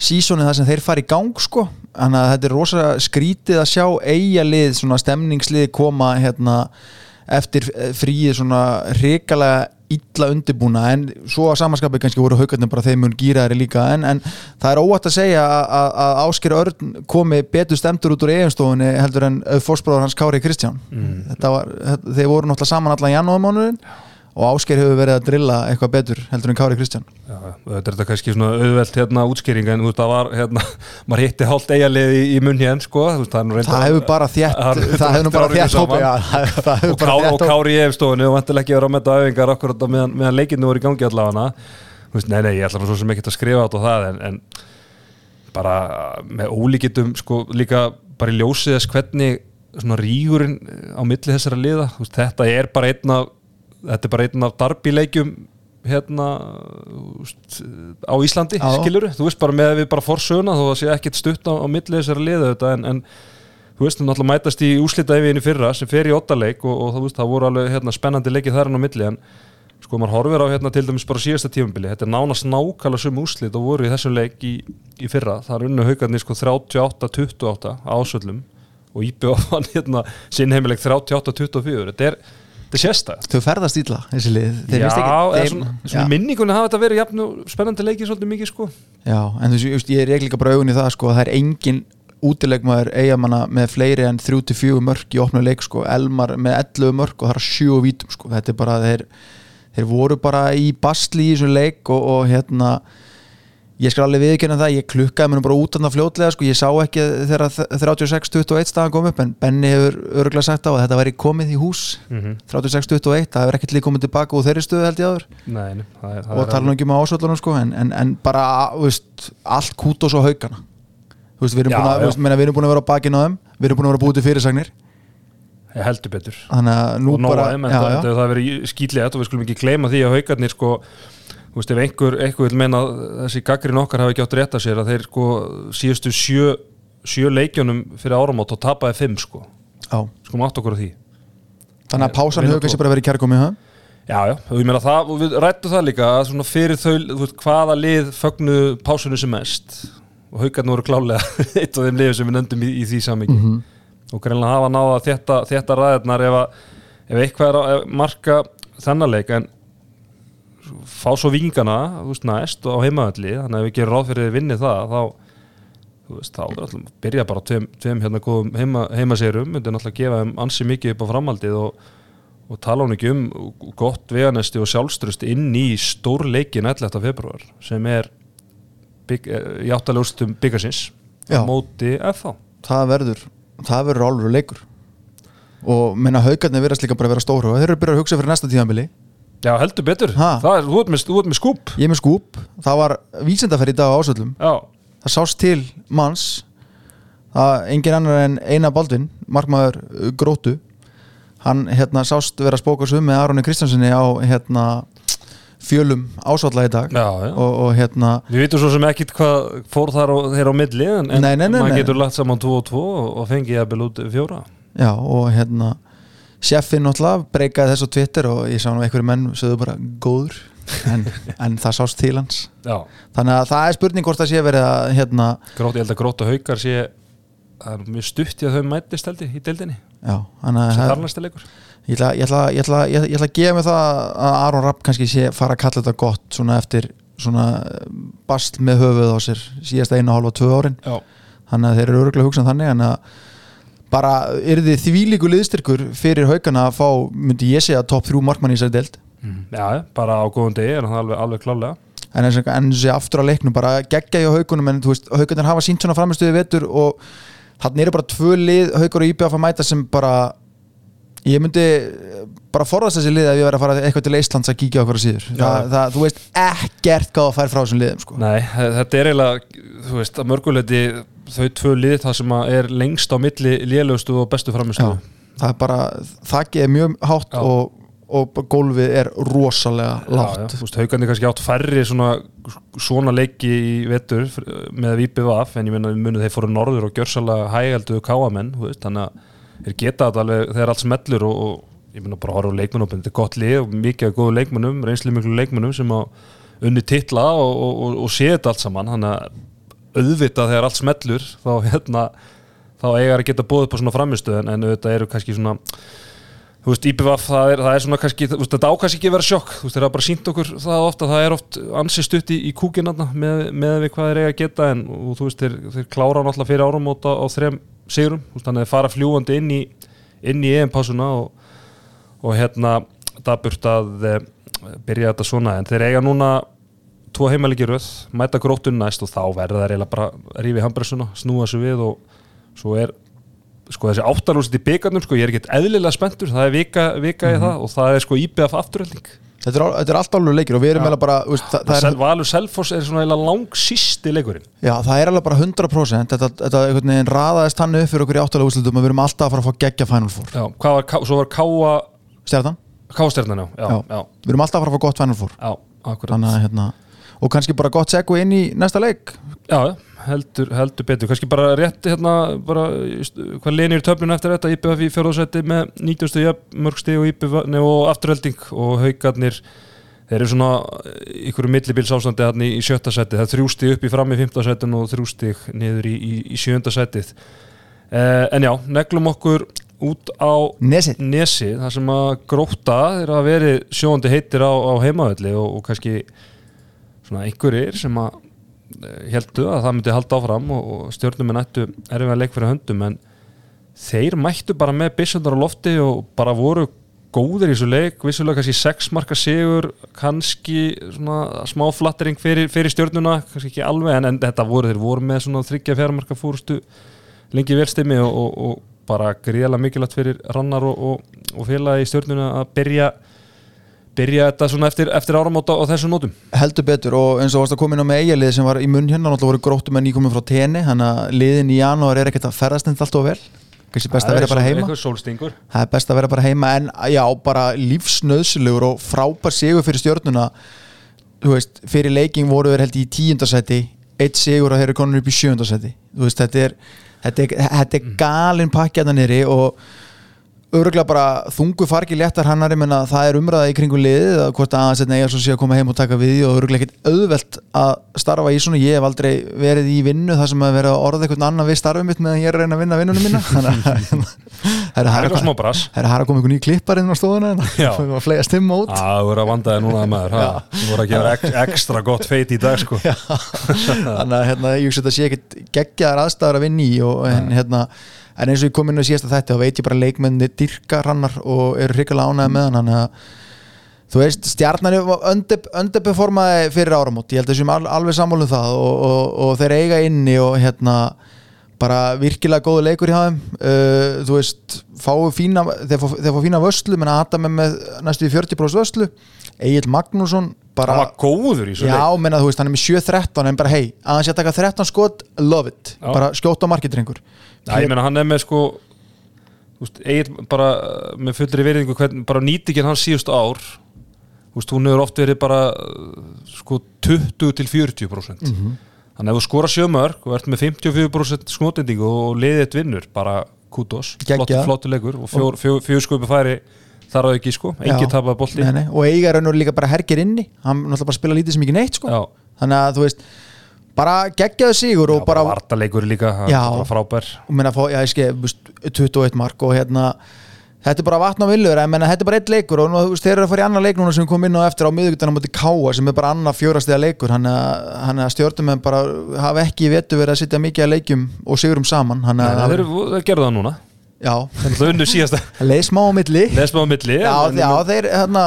sísónið það sem þeir fara í gang sko. Þannig að þetta er rosa skrítið að sjá eigalið, svona stemningslið koma hérna eftir fríið svona hrikalega illa undirbúna en svo að samanskapi kannski voru haugarnir bara þeim mun gýraðari líka en, en það er óvægt að segja að, Ásker Örn komi betur stemtur út úr eiginstofunni heldur en fórsbróður hans Kári Kristján. Mm. Þetta var, þeir voru náttúrulega saman allan janúarmánuðin og Ásker hefur verið að drilla eitthvað betur heldur en Kári Kristján. Já, þetta er þetta kannski svona auðvelt hérna útskýring en þú veist það var hérna, maður hitti hálft eigalið í, í munni en sko. Veist, það, það hefur bara þétt Það hefur bara vikur hópi og, Kári í efstofunni og vantilega ekki að vera að metta akkurat á meðan, meðan leikinu voru í gangi allavega. Veist, nei, nei, ég ætla svo sem ekki að skrifa át á það en, en bara með ólíkitum sko líka bara í ljósið þess hvernig svona rígurinn á milli þessara liða veist, þetta er bara einn af þetta er bara einn af darbileikjum hérna á Íslandi, Já. skilur þú veist bara með að við bara forsöguna þó að sé ekkert stutt á, á milli þessara liða þetta en, en þú veist, það náttúrulega mætast í úslita í fyrra sem fer í ottaleik og, og veist, það voru alveg hérna, spennandi leikið þar en á milli en sko, maður horfir á hérna til dæmis bara síðasta tímabili. Þetta er nánast nákvæmlega sum úslit og voru í þessu leik í, í fyrra, það er unnu haugarnir sko 38-28 ásöllum og íbjöð hann hérna sinnheimileg 38-24 þetta er, þetta er sérstæð þau ferðast ítla þessi lið. Þeir Já, ekki- þeim- svona, svona minningunni hafa þetta verið jafn og spennandi leikið svolítið mikið sko. Já, en þú veist, ég er ekki líka bara augun í það sko, að það er engin útileikmaður eigamanna með fleiri en 3-4 mörk í opnu leik sko, Elmar með 11 mörk og það er 7 vítum sko, þetta er bara þeir, þeir voru bara í bastli í þessu leik og, og hérna ég skal alveg viðkynna það, ég klukkaði mér bara út af það fljótlega sko, ég sá ekki þegar 36-21 staðan kom upp en Benni hefur örgulega sagt á að þetta væri komið í hús. Mm -hmm. 36-21, það hefur ekkert líka komið tilbaka úr þeirri stöðu held ég áður. Nei, það er, það og tala nú ekki um ásvöldunum sko, en, en, en bara veist, allt kút og svo haugana við, við erum búin að vera á bakinn á þeim við erum búin að vera búið til fyrirsagnir. Ég heldur betur. Og en já, það, það verið skýtlega og við skulum ekki sko, þú veist, ef einhver, einhver vil meina að þessi gaggrin okkar hafi ekki átt rétt að sér að þeir sko síðustu sjö, sjö leikjunum fyrir áramót og tapaði fimm sko já. skulum átt okkur á því þannig að pásan hefur kannski tvo. bara verið kærkomi ha? Já, já, og ég meina það, og við rættum það líka að svona fyrir þau, þú veist, hvaða lið fögnu pásunum sem mest og haugarnir voru klálega eitt af þeim liðum sem við nöndum í, í því samingi Mhm. og greinlega hafa náða þetta, þetta ræðirnar ef, ef eitthvað er að marka þennan leik en fá svo vingana næst á heimavalli þannig að ef við gerum ráð fyrir að vinni það þá veist, þá er alltaf byrja bara tveim, tveim hérna góðum heima, heimaseirum myndi náttúrulega gefa þeim ansi mikið upp á framhaldið og, og tala hún ekki um gott veganesti og sjálfströst inn í stór leikin 11. februar sem er bygg, eh, í áttalega úrstum byggasins móti FH það verður það verður álfur leikur. Og menna haugarnir verðast líka bara að vera stóru og þeir eru byrjað að hugsa fyrir næsta tíðanbili Já, heldur betur, Ha? það er, þú ert með, með skúp. Ég er með skúp, það var vísindaferð í dag á ásvöldum Já, það sást til manns það engin annar en Einar Baldvin markmaður uh, grótu hann hérna sást vera að spóka sig um með Aroni Kristjanssoni á hérna fjölum ásvalla í dag. Já, já. og, og hérna Við veitum svo sem ekkit hvað fór þar á, á milli en, en maður getur lagt saman 2 og 2 og, fengið jafnvel út fjóra. Já, og hérna Sjeffin náttúrulega breykaði þess á Twitter og ég sá nú einhverju menn sögðu bara góður en, en það sást til hans. Já, þannig að það er spurning hvort það sé verið að hérna, grót, ég held að grót og haukar sé er mjög stutt í að þau mætist held ég í deildinni. Já, þannig að sem ég ætla, ég, ætla, ég, ætla, ég, ætla, ég ætla að gefa mig það að Aron Rapp kannski sé fara að kalla þetta gott svona eftir svona bast með höfuð á sér síðast einu og hálfa tvö árin. Já, þannig að þeir eru örgulega hugsað þannig en að bara er þið þvílíku liðstyrkur fyrir haugana að fá, myndi ég segja topp þrjú markmann í þessari deild mm. já bara á góðum degi er það alveg, alveg klálega en eins og aftur á leiknum bara geggja í haugunum en þú veist, haugarnir hafa sínt svona framistuði vetur og þannig eru bara tvö lið haugur og IBF að mæta sem bara ég myndi bara forðast þessi lið ef ég verið að fara eitthvað til Íslands að kíkja okkur á síður það, það, þú veist ekkert hvað að færa frá þessum liðum sko. Nei, þetta er eiginlega, þú veist, að mörguleiti þau tvö lið það sem að er lengst á milli lélustu og bestu framistu það er bara, þakkið er mjög hátt Já. og, og gólfið er rosalega veist, haugandi kannski átt færri svona, svona leiki í vetur með Vípi Vaf, en ég menna við munið þeir fóru norður og gjörsalega hægældu káamenn, þannig að þeir geta þetta alveg þegar allt smellur og, og ég menna bara horfa á leikmennopin, þetta er gott lið og mikið af góðu leikmennum, reynslu miklu leikmennum sem á unni og, og, og sé þetta allt saman, þannig að auðvitað þegar allt smellur þá hérna þá eiga að geta bóðið upp á svona framistöð en, auðvitað eru kannski svona þú veist, IPVF, það er, það er svona kannski, þú veist, þetta ákast ekki að vera sjokk þú veist, það er bara sínt okkur það ofta, það er oft ansi stutt í, í kúkinna með, með við hvað þeir eiga að geta en og, þú veist, þeir, þeir klára náttúrulega fyrir áramóta á þrem sigurum, þú veist, þannig að þeir fara fljúandi inn í, inn í EM-pásuna og, og hérna það burt að e, byrja þetta svona, en þeir eiga núna tvo heimalegi röð, mæta grótun næst og þá verða þeir eiginlega bara að rífi handbressuna, snúa sig við og svo er sko þessi áttalúsit í byggarnum sko, ég er ekkert eðlilega spenntur, það er vika, vika í það og það er sko IBF afturölding þetta er, er allt alveg leikir og við erum eiginlega bara veist, það, það er, Valur Selfoss er svona eiginlega lang sísti leikurinn. Já, það er alveg bara 100% þetta, þetta einhvern veginn raðaðist hann upp fyrir okkur í áttalega úrslutum og við erum alltaf að fara að fá geggja Final Four. Já, var, svo var Káa Stjartan, Kástjarnan, já, já, Já. já, við erum alltaf að fara að fá gott Final Four. Já, akkurat. Þannig að hérna Og kannski bara gott seggu inn í næsta leik. Já, heldur, heldur betur. Kannski bara rétt hérna bara, hvað lenir töflun eftir þetta? IBF í fjörðarsætti með 90. jöfn mörgsti og og afturölding og haugarnir þeir eru svona ykkur millibils ástandi hérna í, sjötta sæti. Það þrjústi upp í fram í fymta sætin og þrjústi niður í, í, í sjönda sætið. Eh, en já, neglum okkur út á Nesið Nesi, þar sem að gróta er að veri sjóandi heitir á, á heimavelli og, og kannski svona einhverjir sem að heldu að það myndi halda áfram og, og stjórnum en ættu erfið að leik fyrir höndum en þeir mættu bara með byssundar á lofti og bara voru góðir í þessu leik, vissulega kannski sex marka sigur, kannski svona smá flattering fyrir, fyrir stjórnuna kannski ekki alveg, en, en þetta voru þeir voru með svona þryggja fjármarka fúrustu lengi velstimi og, og, og bara gríðalega mikilvægt fyrir rannar og félagi í stjórnuna að byrja byrja þetta svona eftir, eftir áramóta á þessum nótum? Heldur betur og eins og varst að koma inn á með eigalið sem var í munn hérna Náttúrulega voru gróttum en nýkominn frá tenni Þannig að liðin í janúar er ekkert að ferðast eins alltaf vel. Kannski best að vera bara heima. Það er best að vera bara heima en já, bara lífsnöðsilegur og frábær sigur fyrir stjórnuna þú veist, fyrir leiking voru þeir held í tíundasæti eitt sigur og þeir eru konur upp í sjöundasæti þú veist, þetta er, þetta er, þetta er galin pakki að það nýri og öruglega bara þungu fargi léttar hannar, ég menna það er umræða í kringu liðið að hvort aðeins þetta eiga svo sé að koma heim og taka við og öruglega ekkert auðvelt að starfa í svona, ég hef aldrei verið í vinnu þar sem að vera að orða eitthvað annan við starfum mitt meðan ég er að reyna að vinna vinnunum að það er það er að eitthvað Það er að koma einhvern ný klippar inn á stofuna Já. Það var að flega stimma út að það voru að vandaði núna að maður þú voru að gera ek, ekstra gott feit í dag sko. Þannig að hérna, í en, eins og ég kom inn á síðasta þetta og veit ég bara leikmenni dyrka rannar og eru hrikalega ánægði með hann. Þannig að þú veist, stjarnari undirperformaði fyrir áramót. Ég held að þessum al, alveg sammálum það og, og, og þeir eiga inni og hérna bara virkilega góðu leikur hjá þeim. Uh, þú veist, fína þeir fá, fína vöslu, menn að Adam er með næstu í 40% vöslu Egil Magnússon bara það var góður í svo Já, menna þú veist, hann er með 7-13 en bara hei, aðeins ég að taka 13 skot love it, Já. bara skjóta á marketringur Já, ég meina hann er með sko veist, bara uh, með fullri veriðingu hvern, bara nýtingin hans síðustu ár. Veist, hún hefur oft verið bara uh, sko 20 til 40% Mhm. þannig að ef þú skora sjömörk og ert með 54% skotendingu og eitt vinnur bara kútos, flottu, leikur og fjór, fjór skupi færi þar á ekki sko, bolti. Nei, nei. og eiga raun og líka bara hergir inni. Hann náttúrulega bara spila lítið sem ekki neitt sko. Já. þannig að þú veist bara geggjaðu sigur og Já, bara vartaleikur líka, Já. frábær. Og minna, fó, já, ég veist, 21 mark og hérna þetta er bara vatn á villur, en þetta er bara eitt leikur og nú, þú veist, þeir eru að fara í annan leik núna sem kom inn á eftir á miðvíkutan á móti Káa sem er bara annar fjórastega leikur. Hann að stjórnum en bara hafa ekki vetu verið að sitja mikið að leikjum og sigurum saman. Nei, að, þeir, já, Það unnu síðasta leið smá á milli. Lesma á milli já, en- já, þeir hérna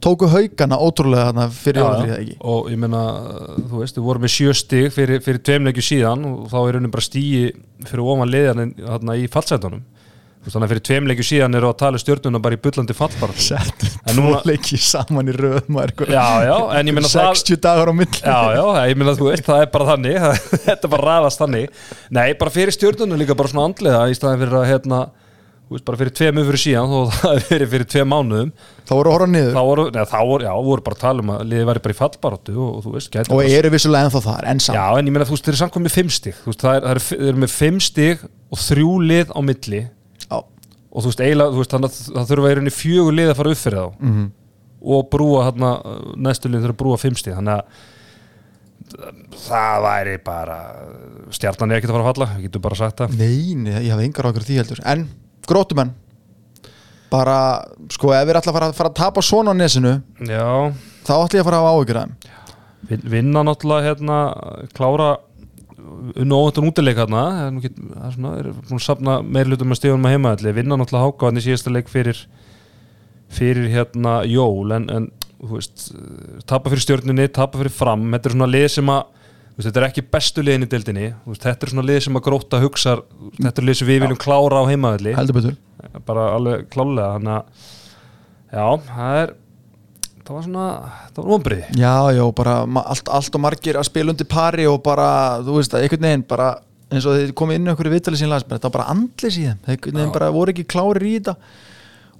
tóku haugana ótrúlega hérna fyrir Já, jólafríð já. ekki? Og ég meina, þú veist, við vorum með sjö stig fyrir, fyrir tveimleikju síðan og þá er raunin bara stíi fyrir ofan liðan hérna í veist, þannig að fyrir tveimleikju síðan eru að tala stjórnuna bara í bullandi fallbar sett tvo leiki saman í röð maður, já, já, en ég meina það 60 dagar á milli. Já, já, ég meina þú veist, það er bara þannig. Þetta er bara ræðast þannig. Nei, bara fyrir stjórnuna líka bara svona andlega í staðin fyrir að, hérna, þú veist, bara fyrir tveim umfyrir síðan þó það er fyrir fyrir tveim mánuðum. Þá voru að horfa niður. Þá voru, neða, þá voru, já, voru bara að tala um að liðið væri bara í fallbaróttu og, og þú veist, gæti og eru vissulega ennþá þar en samt Já, en ég meina þú veist, þeir eru samt komið fimm stig. Þú veist, það er, það er, þeir eru með fimm stig og þrjú lið á milli. Og þú veist, eiginlega, þú veist, þannig að það þurfa í rauninni fjögur lið að fara upp fyrir þá. Mhm. og brúa hérna, næstu lið þurfa að brúa fimm stig. Þannig að það væri bara stjarnan er ekkert að fara að falla, við getum bara sagt það. Nei, nei, ég hafði engar ákveður því heldur. En grótumenn. Bara, sko, ef við erum alltaf að fara, fara að tapa svona á nesinu Já, Þá ætlum ég að fara að hafa þeim. Vin- vinna náttúrulega hérna, klára unnu óvöndun útileik hérna það er er svona, er búin að stíðunum að heima allir, vinna náttúrulega háka hann í síðasta leik fyrir fyrir hérna jól. En, en þú veist, eh, tapa fyrir stjórninni tapa fyrir fram, þetta er svona lið sem að veist, þetta er ekki bestu liðin í deildinni. Veist, þetta er svona lið sem að gróta hugsar þetta er lið sem við viljum klára á betur. Bara alveg klálega þannig að já, það er það var svona, það var vonbrið Já, já, bara allt, allt og margir að spila undir pari Og bara, þú veist, að einhvern veginn bara eins og þið komið inn í okkur í vitali sín bara, Það var bara andlis í þeim einhvern veginn bara voru ekki klárir í þetta.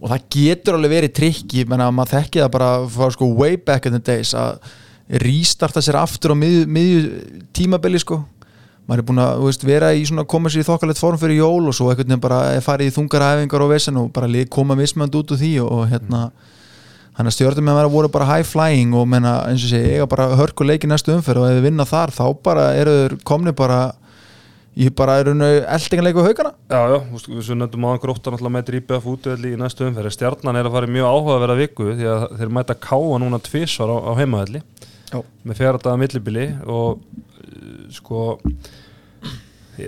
Og það getur alveg verið trikki menna maður þekki það bara frá sko way back in the days að rístarta sér aftur á miðju, miðju tímabili sko. Maður er búin að veist, vera í svona koma sér í þokkalegt form fyrir jól og svo einhvern veginn bara farið í þungaræfingar og vesen og bara koma mismönd út úr því og, hérna hann að stjórnum með að voru bara high flying og menna eins og sé eiga bara hörku leiki næstu umferð og ef við vinna þar þá bara eru komni bara í bara eru eldingarleiku haugana Já, já, við nefndum á gróttan alltaf mætir IBF útvöldi í næstu umferði stjarnan er að fara mjög áhuga að vera viku því að þeir mæta káa núna tvísvar á, á heimaðalli Já. með fjáradaga millibili og uh, sko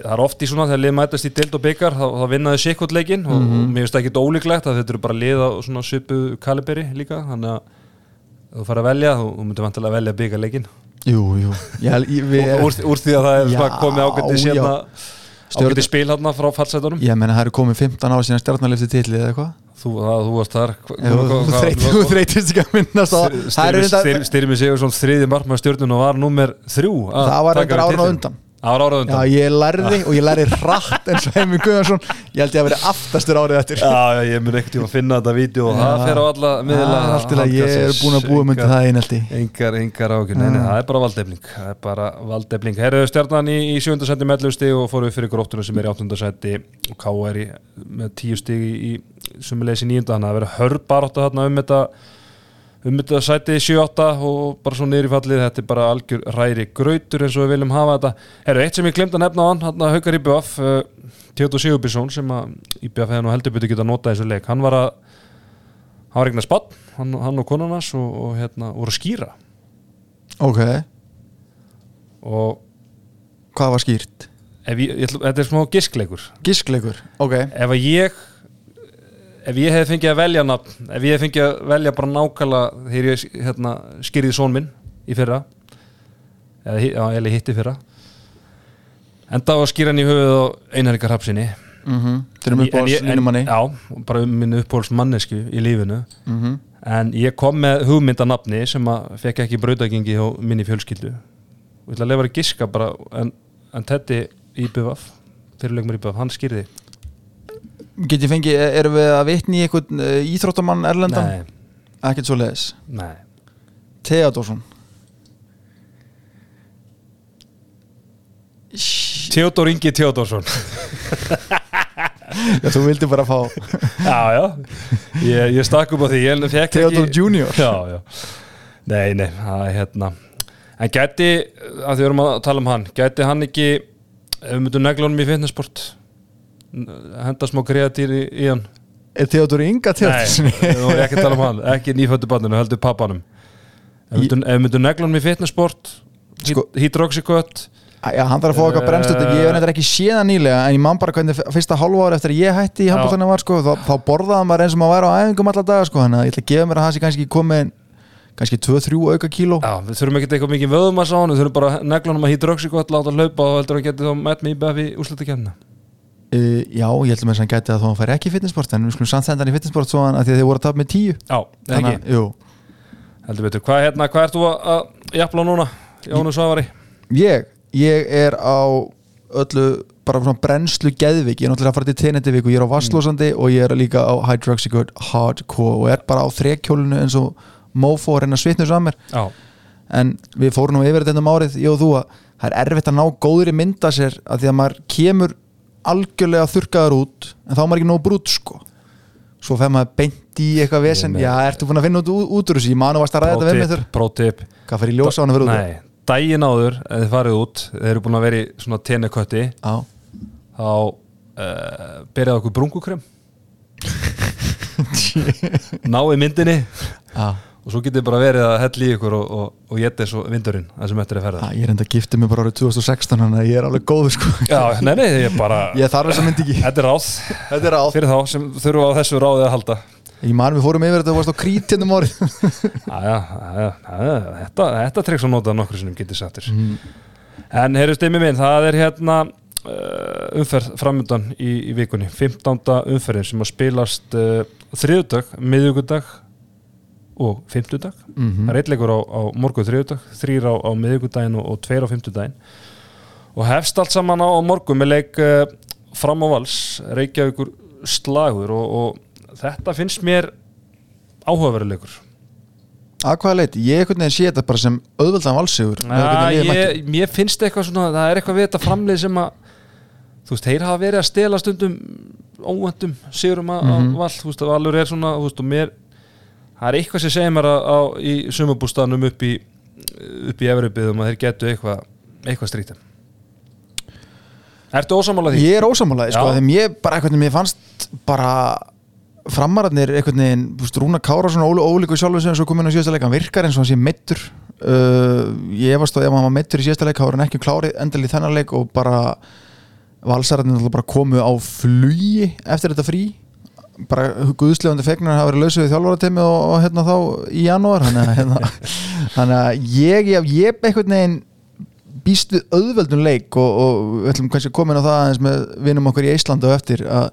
það er oft í svona þegar lið mætast í deild og byggar þá, þá vinnaði sikkot leikinn og, og mér finnst það ekki ólíklegt að þetta eru bara lið á svona svipu kaliberi líka þannig að þú fara að velja, þú, myndir vantilega að velja byggarleikin Jú, jú. Ég, ég, við, úr, úr því að það er Já, komið ágætti já. sérna ágætti spil hérna frá fallsætunum. Ég menna það eru komið 15 ára síðan stjórnarlefti titli eða eitthvað. Þú, það, þú varst þar þú þreytist ekki að er Styrmi- reynda- Styrmi Sigur svona þriði markmaður stjórnun og var nummer þrjú að það var við ára á undan Það var ára á Já, undan ég lærði og ég lærði hratt eins og Heimi Guðarsson ég held ég að vera aftastur árið eftir. Já, já, ég mun ekkert tíma að finna þetta vídeo og það fer á alla miðla Það er allt til að ég er búin að búa myndi það einhaldi Engar, engar ákjör, nei, nei, Já. það er bara valdefling. Það er bara valdefling. Herðu stjarnan í, í sjönda seti með 11 stig og fóru við fyrir gróttunum sem er í áttunda seti og K er í, með 10 stig í, í sumulegis í nýjunda þannig að það verður hörbarátt þarna um þetta um þetta sæti 7-8 og bara svo niður í fallið. Þetta er bara algjör ræri grautur eins og við viljum hafa þetta. Herru, eitt sem ég glemt að nefna á hann hann að Haukar IBF uh, Tjóto Sigurbjörnsson sem að IBF hefði nú heldur betur geta notað þessu leik. Hann var að hann var eignast bann, hann, hann og konan hans og, og hérna voru að skýra. Ok, og hvað var skýrt? ég, ég, þetta er smá giskleikur. Giskleikur, ok. Ef að ég ef ég hef fengið að velja nafn ef ég hef fengið að velja bara nákvæmlega þegar ég hérna, skýrði són minn í fyrra eða, já, hitti fyrra enda á að skýra hann í höfuð á einhverjum hrapsinni mm -hmm. Þeir eru uppáhalds línumanni já, bara um minn uppáhalds mannesku í lífinu. Mm -hmm. en ég kom með hugmyndanafni sem að fekk ekki brautagengi á minni fjölskyldu. Og ég ætla að lefa að giska bara en, en Teddy Íbjöfaf fyrirleikumur Íbjöfaf, hann skýrði Get ég fengið, erum við að vitni í einhvern uh, íþróttamann erlendan? Nei, ekkert svo leiðis Nei Theodorsson Theodor Ingi Theodorsson Já, þú vildi bara fá Já, já. Ég, ég stakk upp á því. Theodor ekki Junior. Já, já. Nei, nei, það er hérna. En gæti, að því við erum að tala um hann Gæti hann ekki Ef við myndum negla honum í fitnessport Henda smá kreatýr í, í hann. Er Theodor Inga Nei, Theodorsson? við vorum ekki að tala um hann. Ekki nýföttu banninu, heldur pappanum. Ef negla honum í fitnessport Sko- Hydroxycut Já, hann þarf að fá eitthvað brennst út Ég hef nefnir ekki séð hann nýlega En ég man bara hvernig fyrsta hálfa ári eftir að ég hætti í handbóltanum var sko, þá, þá borðaði maður eins og maður væri á æfingum alla daga sko, Þannig að ég ætla að gefa mér að það sé kannski komið kannski 2-3 auka kíló. Já, við þurfum ekki eitthvað mikið vöðum að sá hann Við þurfum bara að honum að hydroxycut Láta hann hlaupa og heldur að geti þá mætt IBF í úrslutakefna uh, Já, ég þess að hann gæti að þó hann færi ekki í fitnessport En við skulum samt senda hann í fitnessport svo hann að því að þið voru að tapa með 10 Já, Þannig ekki? Heldur betur, hvað, hérna, hvað ert þú að, jafla núna, Jónu Svavari? Ég, ég er á öllu bara svona brennslu geðvik. Ég er náttúrulega að fara til tenetivík og ég er á vasslósandi og ég er líka á hydroxycut hardcore og er bara á þrekkjólinu eins og mofo að reyna að svitna saman mér. Já, en við fórum nú yfir þetta um árið ég og þú að það er erfitt að ná góðri mynda sér að því að maður kemur algjörlega þurrkaður út en þá er maður ekki nóg brút sko. Svo fer maður beint í eitthvað vesen. já, ertu búin að finna út, út úr þessu, ég manu varst að ræða þetta við með þurr prótip hvað fer í ljósa á hann að vera út? Nei, daginn áður, ef þið farið út Þeir eru búin að vera í svona tennekötti Já, Þá uh, byrjaði okkur brungukrem. Náði myndinni. Já Og svo getið bara verið að hella í ykkur Og, og, og geta svo vindurinn Það sem eftir er ferða. Já, ég er enda að gifta mig bara árið 2016 þannig að ég er alveg góður sko. Já, nei, nei, ég bara Ég þarf þess að myndi ekki. Þetta er ráð. Þetta er ráð. Fyrir þá sem þurfa á þessu ráðið að halda. Ég man við fórum yfir þetta og varst á krít hérna um árið. Æja, þetta, þetta tryggs að nota nokkur sinnum getið sattir En heyrðu stimmi minn, það er hérna uh, umferð framöndan í, í vikunni. 15. umferðin sem að spilast uh, þriðudag, miðugudag og fimmtudag Mhm. það er eitthleikur á, á morgun þriðudag þrýr á, á miðugudaginn og, og tveir á fimmtudaginn og hefst allt saman á, á morgun með leik uh, fram á vals Reykjavíkur slagur og, og þetta finnst mér áhugaveruleikur Að hvaða leiti? Ég einhvern veginn sé þetta bara sem mætti. ég, mér finnst eitthvað svona það er eitthvað við þetta framlið sem að þú veist, þeir hafa verið að stela stundum óvendum sigurum að mm Mhm. vall, þú veist, að Valur er svona þú veist, og mér, það er eitthvað sem segir mér að, á, í sumabústanum upp í upp í Evropiðum að þeir getu eitthvað eitthvað strítan Ertu ósamála því? Ég er ósamálaði sko þeim ég bara veginn, mér fannst bara framararnir þú veist, Rúna Kára svona ólí, ólíku sjálfur sem svo kom inn á síðasta leik, hann virkar eins og hann sé meittur uh, ég efast á ef hann var meittur í síðasta leik, þá var hann ekki klárið endal í þennan leik og bara valsararnir bara komu á flugi eftir þetta frí bara guðslefandi fegnar hafa verið lausið við þjálfaratemi og, og hérna þá í janúar þannig að, hérna, þannig að ég, ég, ég einhvern veginn býst við auðveldun leik og, og við ætlum kannski að koma inn á það aðeins með vinum okkur í Íslanda og eftir að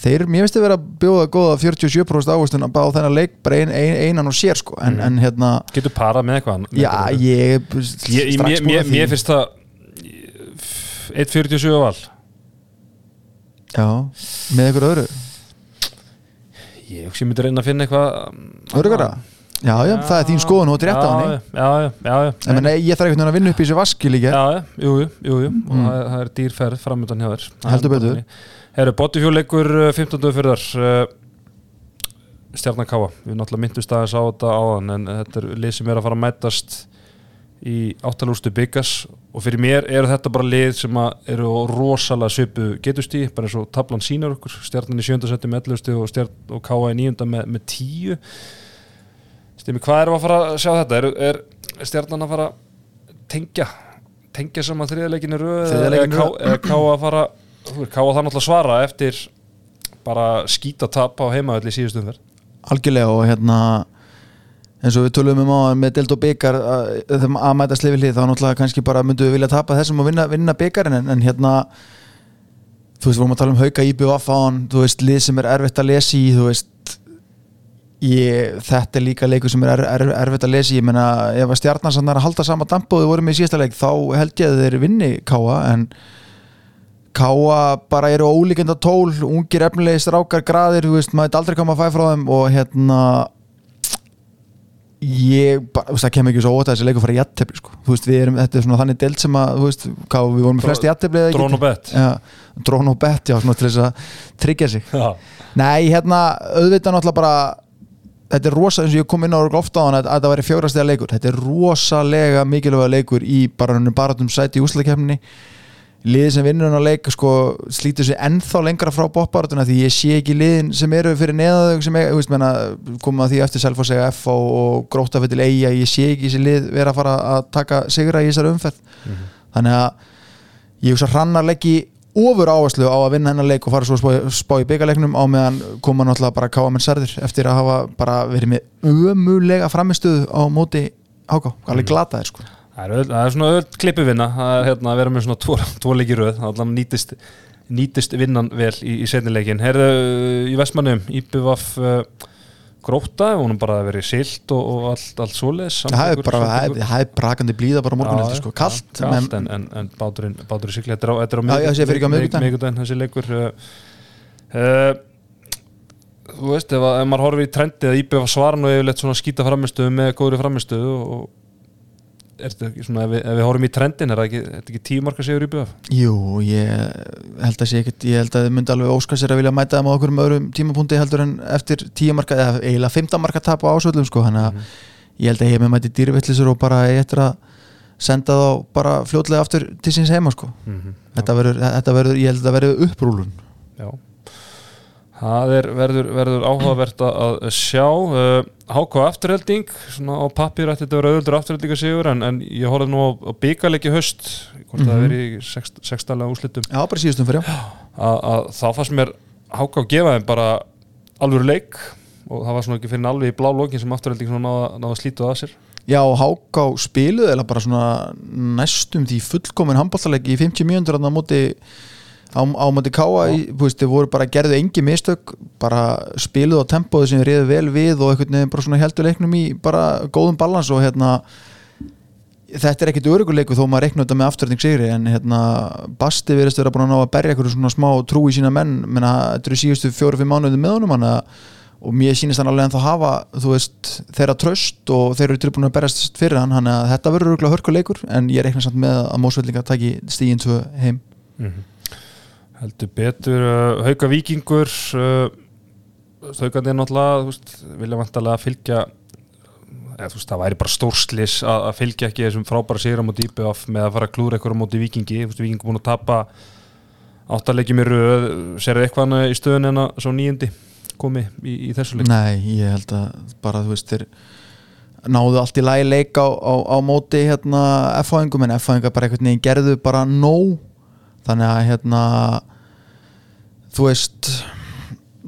þeir, mér finnst þið vera að bjóða góða 47% ávistun að bá þennan leik bara ein, ein, einan og sér sko en, Mhm. en hérna, Getur parað með eitthvað með já eitthvað? ég ég, strax mér, búin mér, að því. mér finnst það 1.47 á val já, með ykkur öðru Ég hugsi ég myndi reyna að finna eitthvað öðrugara, já, já, það er þín skoðun og er rétt á henni. Já, já, já, já, en menn, ég þarf veginn að vinna upp í þessu vaski líka. Já, já, jú, jú, jú, og Mm. það, það er dýrferð framöndan hjá þér. Heldur betur. Herru, Bottifjóleikur 15. fyrðar uh, Stjarnan Káa Við náttúrulega myndust aðeins á þetta áðan en þetta er lið sem er að fara að mætast í áttalústu byggas og fyrir mér eru þetta bara lið sem eru rosalega svipu getustí bara eins og tablan sínar okkur Stjarnan í sjöndasetti með 11 stig og, stjarn, og Káa í nýjunda með, með 10 Stimi, hvað við að fara að sjá þetta? Er, er Stjarnan að fara að tengja tengja saman þriðaleginni röð eða leikinn í ká, röð? eða ká að fara þú veist, ká að það náttúrulega svara eftir bara skýta tap á heimaðalli síðustum fyrr algjörlega og hérna eins og við tölum um á með Delt og Byggar að, að, mæta slifið hlið þá náttúrulega kannski bara myndum við vilja tapa þessum og vinna, vinna byggarinn en, en hérna þú veist, vorum að tala um hauka IBF á hann þú veist, lið sem er erfitt að lesa í þú veist ég, þetta er líka leikur sem er er, er, erfitt að lesa í ég meina, ef að stjarnan að halda sama damp og þau voru með í síðasta leik þá held ég að þeir vinni Káa en Káa bara eru ólíkenda tól ungir efnilegi strákar graðir, þú veist, maður aldrei koma að fæ frá þeim og hérna ég, bara, það kemur ekki svo ótt að þessi leikur fara í jattefli sko. þú veist, við erum, þetta er svona þannig delt sem að þú veist, hvað, við vorum með flest í jattefli Drón og bett. Já, drón og bett, já, svona til þess að tryggja sig. Já, nei, hérna, auðvitað náttúrulega bara þetta er rosa, eins og ég kom inn á örugglega oft á hann að, að þetta væri fjórastega leikur, þetta er rosalega mikilvæga leikur í bara hennum baratum sæti í úslakefninni liðið sem vinnur hann að leika sko slítur sig ennþá lengra frá bóttbaratuna því ég sé ekki liðin sem eru fyrir neðaðug sem er, veist, menna, koma að því eftir Selfoss F og, og gróta fyrir til eiga ég sé ekki þessi lið vera að fara að taka sigra í þessari umferð. Þannig að ég hugsa hrannarleiki ofur áherslu á að vinna hennar leik og fara svo að spá, í byggarleiknum á meðan koma náttúrulega bara káa menn særðir eftir að hafa bara verið með ömulega framistuðu á móti háká, alveg glataðir sko það er, það er svona öll klippuvinna er hérna að vera með svona tvo, tvo það allan nýtist, nýtist vinnan vel í, í setnileikin Herðu í Vestmannum, Íbjöfaf uh, gróta, vonum bara að vera silt og, og allt, allt svoleiðis það er bara, er- er brakandi blíða bara morgun eftir sko, kallt, kallt en, en, en báturinn, báturinn sigli þetta er á, er miðvikudaginn, þessi leikur uh, þú veist, ef, að- ef maður horfir í trendi að íbjöfa svaran og yfirleitt svona skýta framistöðu með góðri framistöðu og er þetta svona, ef við, ef við horfum í trendin er það ekki, er þetta ekki tíu marka sigur íbjöf Jú, ég held að sé ekkert ég held að þið myndi alveg óska sér að vilja mæta þeim á okkur um öðrum tímapunkti heldur en eftir tíu marka, eða eiginlega 15 marka tap á ásvöldum sko, þannig að ég held að ég með mæti dýrvillisur og bara ég eftir að senda þá bara fljótlega aftur til síns heima sko. mm þetta verður, þetta verður, ég held að þetta verður upprúlun Já Það er, verður, verður áhugavert að að sjá uh, HK afturhelding svona á pappir ætti þetta að vera auðvöldur afturheldinga sigur en, en ég horfði nú á, byggarleiki höst hvort það Mhm. veri í sext, sextalega úslitum Já, bara síðustum fyrir að, að þá fannst mér HK að gefa þeim bara alvöru leik og það var svona ekki fyrir alveg í blá lokin sem afturhelding náða, náða að slítu að sér. Já, Háká spiluð eða bara svona næstum því fullkomin handbóltalegi í 50 mjöndur á móti á, á móti Káa þau voru bara gerðu engi mistök, bara spiluð á tempóðu sem reyðu vel við og einhvern veginn bara svona heldur leiknum í bara góðum balans og hérna þetta er ekkit öruguleiku þó maður reikna þetta með afturning sigri en hérna Basti verðist vera búin að ná að berja eitthvað svona smá trú í sína menn menna þetta eru síðustu fjóru-fimm mánuði með honum hann að og mér sýnist hann alveg en þá hafa þú veist, þeirra tröst og þeir eru tilbúin að berast fyrir hann, hann að þetta verður örgulega hörkuleikur en ég reikna samt með að Mósveldinga taki stíginn tvö heim heldur betur uh, Hauka Víkingur uh, Haukandi er náttúrulega vilja vantarlega fylgja eða, veist, það væri bara stórslis að, að fylgja ekki þessum frábæra sigur á IPF með að fara að klúra eitthvað á móti Víkingi. Þú veist, Víkingur búin að tapa áttarleikjum í röð. Sér eitthvað annað í stöðun en að svo nýjandi komi í, í þessu leik? Nei, ég held að bara þú veist þeir náðu allt í lagi leik á, á, á móti hérna F-fáingum en F-fáingar bara einhvern veginn gerðu bara nóg. Þannig að hérna þú veist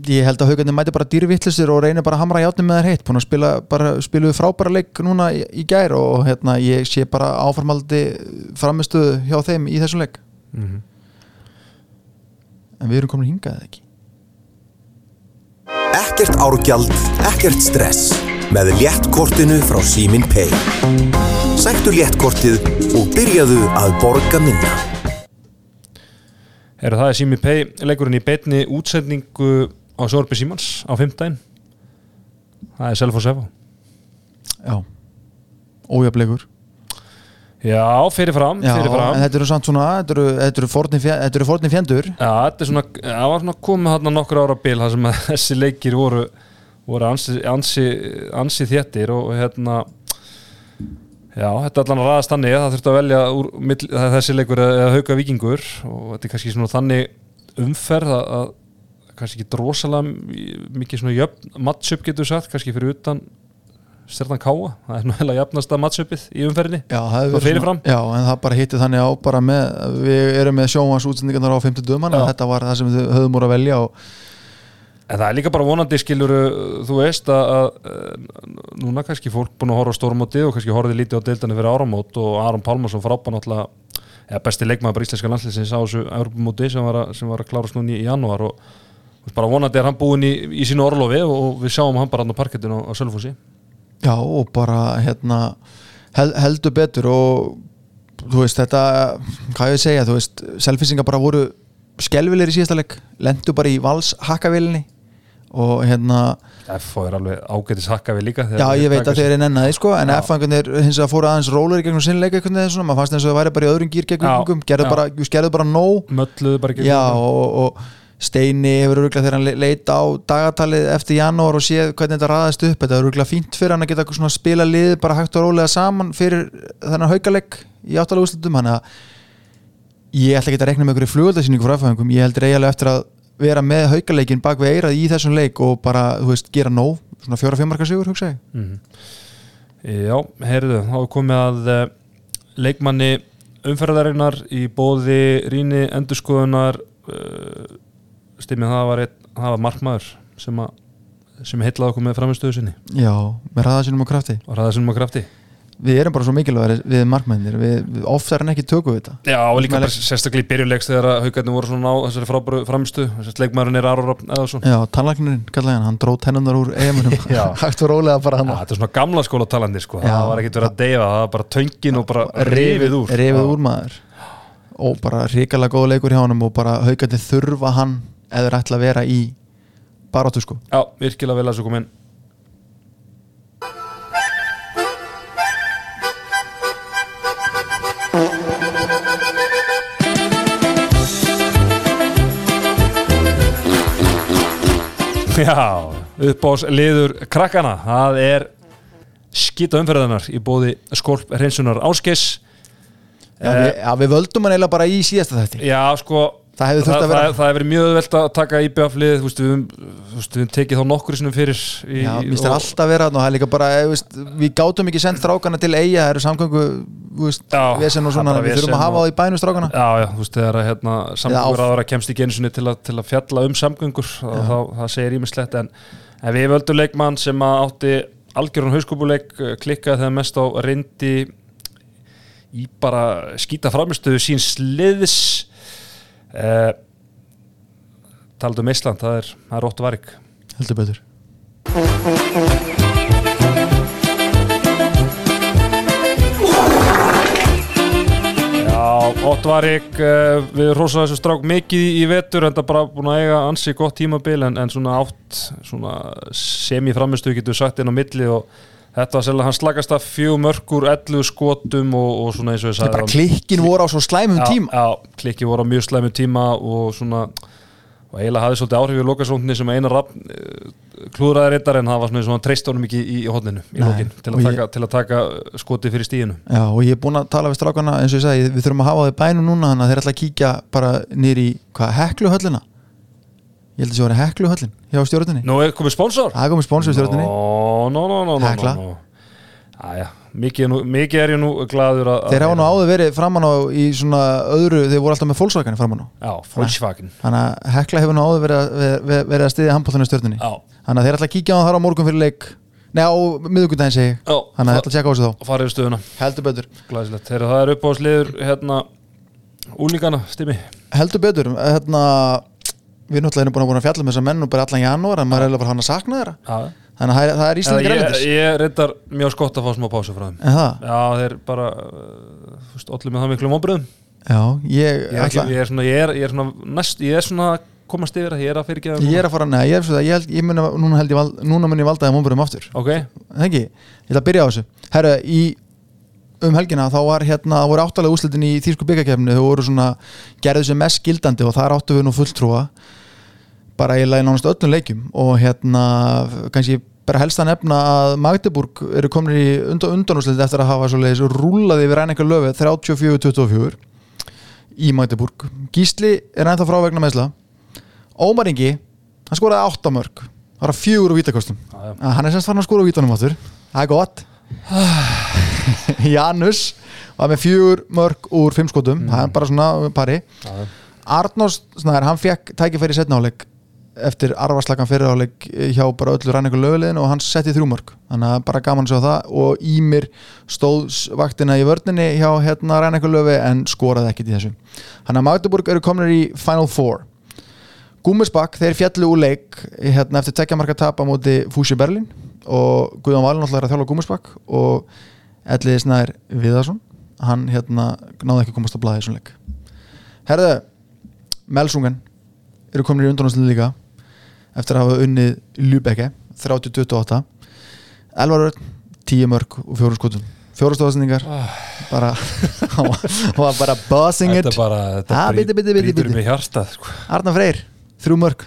ég held að haugandi mæti bara dýrvittlisir og reynir bara að hamra játnum með þær heitt. Búin að spila, bara, spiluðu frábæra leik núna í, í gær og hérna ég sé bara áfarmaldi framistuðu hjá þeim í þessum leik. Mm en við erum komin hingað eða ekki? Ekkert árgjald, ekkert stress. Með léttkortinu frá Símin Pay. Sæktu léttkortið og byrjaðu að borga minna. Er það er Simi Pay leikurinn í beinni útsendingu á Sjórbjörn Símans á 15 það er Selfoss Efa Já, ójafleikur Já, fyrirfram, fyrirfram. þetta eru samt svona þetta eru, þetta eru forni fjö- þetta eru forni fjendur Já, þetta er svona, það var svona komið þarna nokkur ára bil þar sem að þessi leikir voru, voru ansi, ansi, ansi þéttir og hérna já, þetta er allan að ræðast þannig að það þurfti að velja úr, mill, þessi leikur eða hauka vikingur og þetta er kannski svona þannig umferð að, að kannski ekki drosalega mikið svona jöfn matchup getur sagt, kannski fyrir utan stjarnan káa, það er heila jafnasta matchupið í umferðinni. Já, svona- Já, en það bara hitti þannig á bara með, við erum með sjónvans útsendingarnar á 50 döman þetta var það sem við höfum úr að velja og En það er líka bara vonandi skilur þú veist að, að núna kannski fólk búin að horfa á stórmóti og kannski horfið lítið á deildinni fyrir áramót og Aron Pálmarsson frábæn náttúrulega eða besti leikmaður bara íslenska landsliðsins á þessu Europamóti sem sem var að klárast núna í janúar og bara vonandi er hann búin í, í sínu orlofi og, við sjáum hann bara hann á parkettinu á, Sölfúsi já, og bara hérna hel, heldur betur og þú veist þetta, hvað ég segja þú veist, selfisingar bara voru skelvilegir í síðasta leik, lendu bara í vals hakkavélinni og hérna F er alveg ágætis hakka við líka Já, ég veit að þeir eru nennaði sko en vegar fóru aðeins róleri gegnum sinnleika maður fannst eins og það væri bara í öðrum gýr gegn Já, vikingum, gerðu bara, just gerðu bara nóg. Mölluðu bara Já, og, og Steini hefur örgulega þegar hann le- leit á dagatalið eftir janúar og séð hvernig þetta raðast upp þetta er örgulega fínt fyrir hann að geta spila lið bara hægt og rólega saman fyrir þennan haukalegg í áttalega úrslutum ég ætla ekki að rekna með einhverju flugöldasýningu frá F-fangum, ég heldur eiginlega eftir að vera með haukaleikin bak við eirað í þessum leik og bara, þú veist, gera nóg svona fjóra-fimm marka sigur, hugsa ég. Mhm. Já, heyrðu, þá komið að uh, leikmanni umferðarinnar í bóði rýni endurskoðunar uh, stimmið það var, var markmaður sem, að, sem heitlaði okkur með framistöðu sinni. Já, með ræða sínum og krafti. Og ræða sinum á krafti Við erum bara svo mikilvægir við markmennir við, við oftar en ekki tökum við þetta Já, og líka bara sérstaklega í byrjulegs þegar að haugarnir voru svona á þessari frábæru framistu þessari leikmaðurinn er Rafn Eðarsson Já, tannlæknirinn, kallaði hann, hann dróð tennundar úr eiginmunum, Já. hægt og rólega bara Já, hann þetta er svona gamla skóla talandi sko. Já. það var ekkert verið að deyfa, það var bara töngin og bara rifið úr rifið Já. úr maður og bara ríkalega góð leikur hjá honum og bara haugandi þurfa hann eða ætla að vera í barátu sko Já, virkilega vel að svo komin Já, uppbás liður krakkana það er skýta umferðanar í bóði skorp reynsunar áskis já, við, já, við völdum hann eiginlega bara í síðasta þætti. Já, sko Það hefði þurft að vera- það, það hefur verið mjög velt að taka IBF-lið Þú veist, við, höfum tekið þá nokkur sinnum fyrir í, Já, minnst er alltaf vera þarna og það er líka bara, eh, veist, við gátum ekki sendt strákana til eiga, það eru samgöngu þú veist, Já, vesen og svona við þurfum að hafa og- það í bænum strákana. Já, já, þú veist, þegar að, hérna, samgöngur á- aðra kemst í gensunni til, að- til að fjalla um samgöngur þá, það segir ímislegt en, en við völdum leikmann sem að átti algjörun hauskúpuleik klikkaði þegar mest á reyndi í bara skýta framistöðu síns liðs eh, taldu um Ísland, það er, það er Óttu Varik heldur betur. Já, Óttu Varik uh, við rosaðum þessu strák mikið í vetur en það bara búin að eiga ansi gott tímabil en, en svona átt svona semiframistu getur sagt inn á milli og þetta var sérlega hann slagast að fjög mörgur 11 skotum og, og svona eins og ég sagði bara klikkin voru á svo slæmum tíma. Já, klikki voru á mjög slæmu tíma og svona og eiginlega hafði svolítið áhrif í lokasókninni sem einar rafn uh, klúðraði reyndar en það var svona eins og hann treyst honum ekki í, í hodninu í lokin til ég- til að taka skoti fyrir stíinu Já, og ég er búin að tala við strákana eins og ég sagði, við þurfum að hafa það í bænum núna þannig að þeir ætla að kíkja bara nýri í hvað, hekluhöllina ég held að það sé voru hekluhöllin hjá stjórninni. Nú er komið sponsor. Það er komið sponsor stjórninni. Nó, nó, nó, nó, nó, Hekla. nó, nó. Æja, mikið, er er ég nú gladur að þeir hafa nú áður verið framan á í svona öðru, þeir voru alltaf með fólksvækani framan á. Já, Volkswagen. Þannig að hekla hefur nú áður verið að, að stiðja handbóltunni stjórninni. Já, þannig að þeir ætla að kíkja á það þar á morgun fyrir leik. Nei, á miðugundaginn segi þannig að að við stöðuna. Heldur betur, hérna við erum náttúrulega búin að, búin að fjalla með þessa menn og bara allan janúar en maður er eiginlega bara hann að sakna þeirra. Já, þannig að það er, það Eða Íslandingar ég, ég reyndar mjög skott að fá smá pásu frá þeim. Það, Já, þeir bara allir með það miklu mómbröðum já, ég, ég, ég er svona, ég er, ég svona næst, ég er svona komast yfir að ég er að fyrirgeða ég er að fara, neða, ég er svo það ég, mun að, núna held ég, val, núna mun ég valdaði mómburum aftur, Ok, það ekki? Ég ætla að byrja á þessu, herru, í um helgina þá var hérna, það voru áttalega úslitin í þýrsku byggakefni, þau voru svona gerðu sem mest gildandi og þar áttu við nú fulltrúa bara eiginlega í nánast öllum leikjum og hérna kannski bara helst að nefna að Magdeburg eru komin í undan undanúslit eftir að hafa svoleiðis rúlaði við ræningar löfið 34-24 í Magdeburg. Gísli er ennþá frá vegna meðsla Ómar Ingi, hann skoraði 8 mörg það var fjögur úr vítakostum. Ah, hann er semst farin að skora úr vítanum áttur það er gott. Janus var með fjögur mörg úr fimm skotum, það er bara svona pari. Já. Arnórs hann fekk tækifæri setnáleik eftir arvarslagan fyriráleik hjá bara öllu ræningu lögulegin og hann setti þrjú mörg þannig að bara gaman að sjá það og Ímir stóð vaktina í vörninni hjá hérna ræningu löfi en skoraði ekkit í þessu. Þannig að Magdeburg eru kominir í Final Four. Gúmisbakk, þeir fjallu úr leik hérna, eftir tekja marka tap á móti Fúsi Berlin og Guðjón Valin alltaf er að þjála Gúmisbakk og Elliði Snær Viðarsson hann hérna náði ekki komast að blaða í þessum leik. Herðu, Melsungen eru komin í undanúslu líka eftir að hafa unnið Lübecke 30-28 Elvar Örn 10 mörg og fjórum skotum. Fjórum stóðsendingar. Bara, var- bara bossing it. Þetta Ah, bíddu. mig hjartað sko. Arnar Freyr, þrjú mörg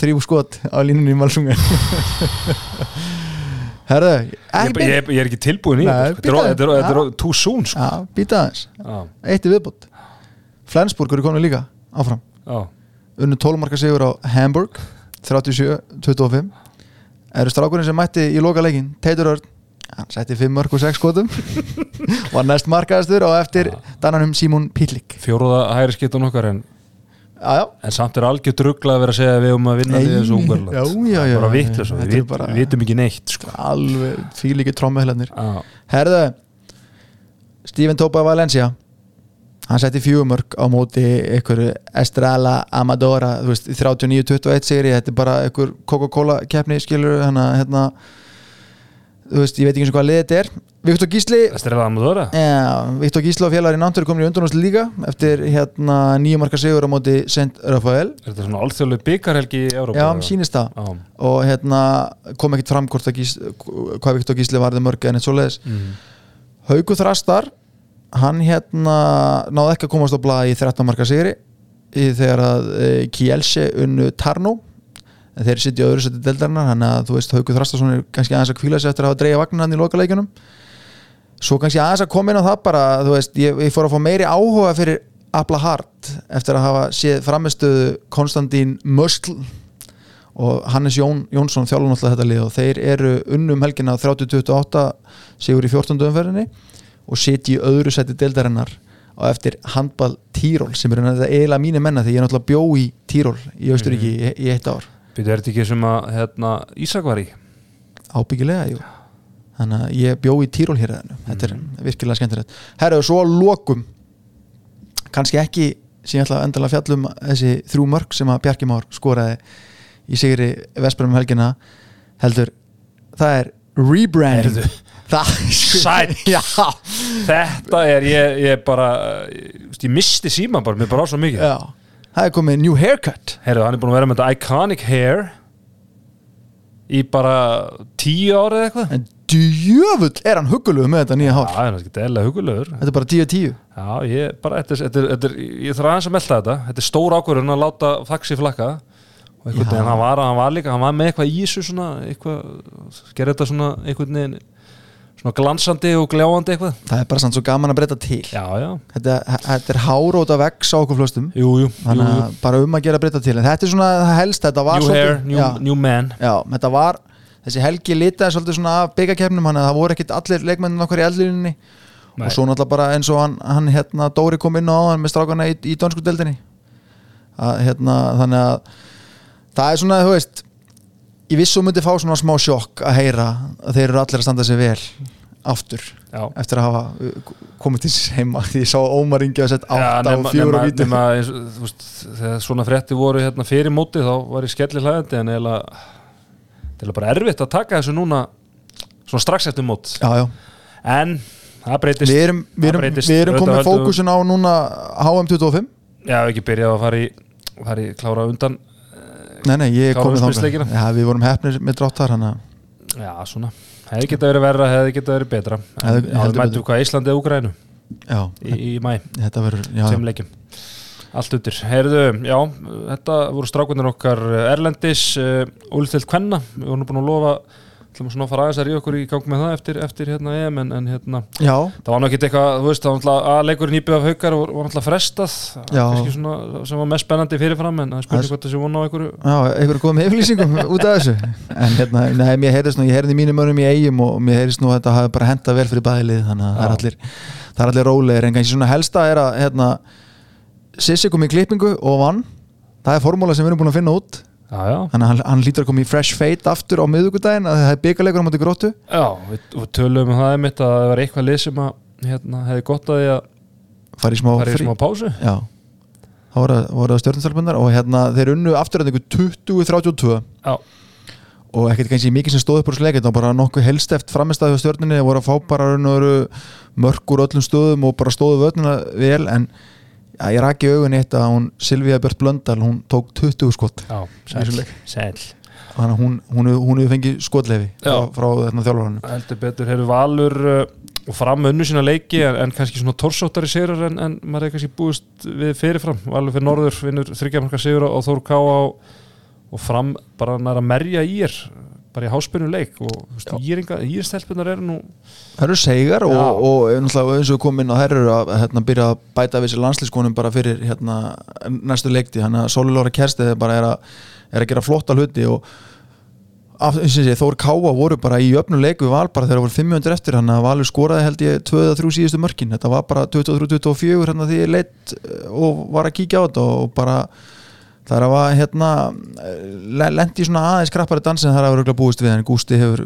þrjú skot á línunni í Malsunga Herðu, ég, ég, ég er ekki tilbúin í þetta sko. Þetta er- er- er too soon sko. Já, býta aðeins, Já, eitt í viðbútt Flensburg eru komin líka, áfram. Já. Unnu 12 marka sigur á Hamburg 37-25 eru strákurinn sem mætti í loka leikin Teitur Örn, hann setti 5 mörg og 6 skotum. Var næst markaðastur og eftir dannanum Simon Pitlik Fjóruða hægri skiptan okkar en, já, já, en samt er algjör drugla að vera að segja að við um að vinna því þessu Ungverland já, já, já. bara Þetta við er vitum ekki neitt sko. alveg fílíki Já, herðu Steven Topa Valencia hann setti fjögumörk á móti einhverju Estrella Amadora þú veist, 39-21 sigri þetta er bara einhver Coca-Cola keppni skilur hann að hérna þú veist, ég veit ekki eins og hvað liðið þetta er Viktor Gísli að það Já, Viktor Gísli og félagar í Nantur komin í undanúst líka eftir hérna nýjumarka sigur á móti St. Rafael Er þetta svona alþjóðlega byggarhelgi í Európa? Já, eða? sýnist það Já. og hérna kom ekkert fram hvort að Gísli, hvað Viktor Gísli varði mörg en eitt svoleiðis Mm. Hauku Þrastar hann hérna náði ekki að komast á blaði í 13 marka sigri í þegar að e, Kielce unnu Tarno en þeir sitja öðru seti deldarinnar þannig að þú veist Hauku Þrastarsson er kannski aðeins að kvíla sig eftir að hafa dreigja vagnin hann í lokaleikjunum svo kannski aðeins að koma inn á það bara þú veist, ég, ég fór að fá meiri áhuga fyrir Abla Hart eftir að hafa séð framistöðu Konstantín Mösl og Hannes Jón, Jónsson þjálfum alltaf þetta lið og þeir eru unnum helgina 30-28 sigur í 14. umferðinni og sitja í öðru seti deildarinnar og eftir handball Tíról sem eru þetta eiginlega mínu menna því ég er náttúrulega bjó í Tíról í Austuríki í, í eitt ár. Býtu, er þetta ekki sem að hérna, Ísak var í? ábyggilega, jú. Þannig að ég bjó í Tíról hér þetta er virkilega skemmtilegt. Herru, svo að lokum kannski ekki sem ég ætla að endalega fjallum þessi þrjú mörg sem að Bjarki Már skoraði í sigri Vesperum helgina heldur, það er rebranding. Það Sæll. já, Þetta er, ég, ég bara ég, ég misti síman bara, mér bara á svo mikið. Já, það er komið new haircut. Heyrðu, hann er búin að vera með þetta iconic hair í bara tíu ára eða eitthvað. En djöfull er hann huggulegu með þetta nýja Já, hár. það er ekki eðlega hugulegur þetta er bara 10-10 Já, ég bara, þetta er, þetta er, þetta er, ég þarf aðeins að melta þetta. Þetta er stór ákvörðun að láta faxi flakka. Og einhvern Já. veginn, hann var, hann var líka hann var með eitthvað í þessu svona eitthvað, gerði þetta svona einhvern veginn svona glansandi og gljáandi eitthvað. Það er bara sann svo gaman að breyta til. Já, já, þetta, þetta er hárót að vex á okkur flöstum. Jú, jú, þannig að bara um að gera breyta til. En þetta er svona helst, þetta var New hair, new, já, new man. Já, þetta var þessi helgi litaði svolítið svona af byggakefnum hann að það voru ekkit allir leikmennin okkar í Nei. og svo náttúrulega bara eins og hann, hann hérna Dóri kom inn á hann með strákana í, í dönsku deildinni. Að, hérna, þannig að það er svona, þú veist ég viss og myndi fá svona smá sjokk að heyra að þeir eru allir að standa sig vel aftur Já, eftir að hafa uh, komið til sér heima. Því ég sá Ómar Ingi að setja Já, 8 og 4 nema, og víti þegar svona frétti voru hérna fyrir móti þá var ég skelli hlæðandi en það er bara erfitt að taka þessu núna svona strax eftir mót. Já, já. en það breytist við erum, það erum, við erum komið fókusin á núna HM25 Já, ekki byrjað að fara í, fara í klára undan nei, nei, ég komið úrslitsleikina. þangað. já, við vorum hefnir með dráttar hann að Já, svona. Hefði geta verið verra, hefði geta verið betra. Mætum betur. hvað Íslandi og Úgrænu já, í, í mæ, þetta verður já, sem leikjum. Allt undir, heyrðu, já þetta voru strákunir okkar Erlendis, uh, Úlstild Kvenna. Við vorum búin að lofa ætlum svona að fara aðeins að ríða okkur í gang með það eftir, eftir hérna EM en, en hérna, já, það var náttúrulega eitthvað þú veist, það var náttúrulega að leikurinn íbjöð af haukar var, var náttúrulega frestað, svona sem var mest spennandi fyrirfram en það Það spurning hvort þessi vona á einhverju já, einhver komið með yfirlýsingum út af þessu. En hérna, nei, mér heyrðist nú, ég heyrði mínum önum í eigum og mér heyrðist nú að þetta hafi bara henda vel fyrir bæðilið, þannig að það er Já. Það að það að þannig að hann, hann lítur að koma í fresh fate aftur á miðugudaginn að það er byggarleikur á móti gróttu. Já við, við tölum um það einmitt að það var eitthvað lið sem að hérna, hefði gott að því að fara í smá fara í smá pásu. Já, þá voru, voru það stjórnstælpundar og hérna þeir unnu afturræðingu 20-32 Já, og ekkert kannski mikið sem stóð upp úr sleikit og bara nokkuð helst eftir framistæðu á stjórninni og voru að fá bara raun og veru mörg úr öllum stöðum og bara stóðu vötnuna vel en ja, ég raki augun eitt að hún Silvíða Björn Blöndal hún tók 20 skott þessum sæl, leik. sæl þannig að hún, hún, hún hefur fengið skotleifi frá, Já. frá þarna þjálfurinn heldur betur, hefur Valur uh, og fram önnu sína leiki en, en kannski svona torsóttari sigur en, en maður hefur kannski búist við fyrirfram Valur fyrir norður, vinnur þryggjamarka sigur og Þór Ká á og fram bara næra að merja í er bara í háspinnu leik og írstelpunar eru nú Það eru segar og, og, náttúrulega eins og komum inn á þær eru að hérna, byrja að bæta við sér landslískonum bara fyrir hérna, næstu leikti þannig að Sóli Lóra Kerstið bara er að, er að gera flotta hluti og og Þór Káa voru bara í öfnu leik við Val bara þegar það voru 500 eftir þannig að Valur skoraði held ég 2-3 síðustu mörkin. Þetta var bara 23-24 hérna því ég leitt og var að kíkja á þetta og bara það er að hérna lendi svona aðeins krappari dansin þar að vera búist við en Gústi hefur,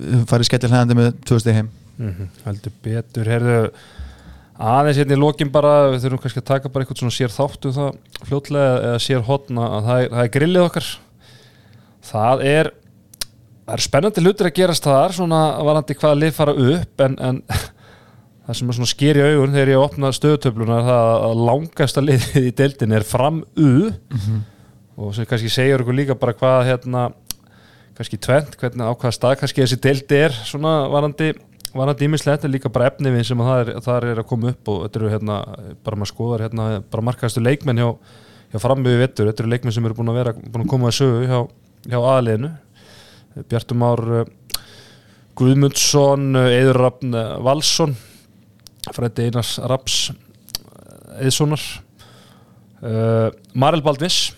hefur farið skellil hægandi með 2 steg heim. Mm heldur betur, herðu aðeins hérna í lokin bara við þurfum kannski að taka bara eitthvað svona sér þáttu það fljótlega eða sér hotna að það er, það er grillið okkar. Það er það er spennandi hlutir að gerast þar svona varandi hvaða lið fara upp en, en það sem er svona sker í augun þegar ég opna stöðutöfluna það að langasta liðið í deildin er fram U. Og sem kannski segir okkur líka bara hvað hérna kannski tvent, hvernig á hvaða stað kannski þessi deildi er svona varandi varandi ímislegt en líka bara efni við sem að það er, það er að koma upp og þetta eru hérna bara maður skoðar hérna bara markaðastu leikmenn hjá, hjá frammiðu vettur, þetta eru leikmenn sem eru búin að vera búin að koma að sögu hjá, hjá aðliðinu Bjartum Ár uh, Guðmundsson Eður Rafn uh, Valsson Freddi Einars Raps Eðssonar uh, Marel Baldvis.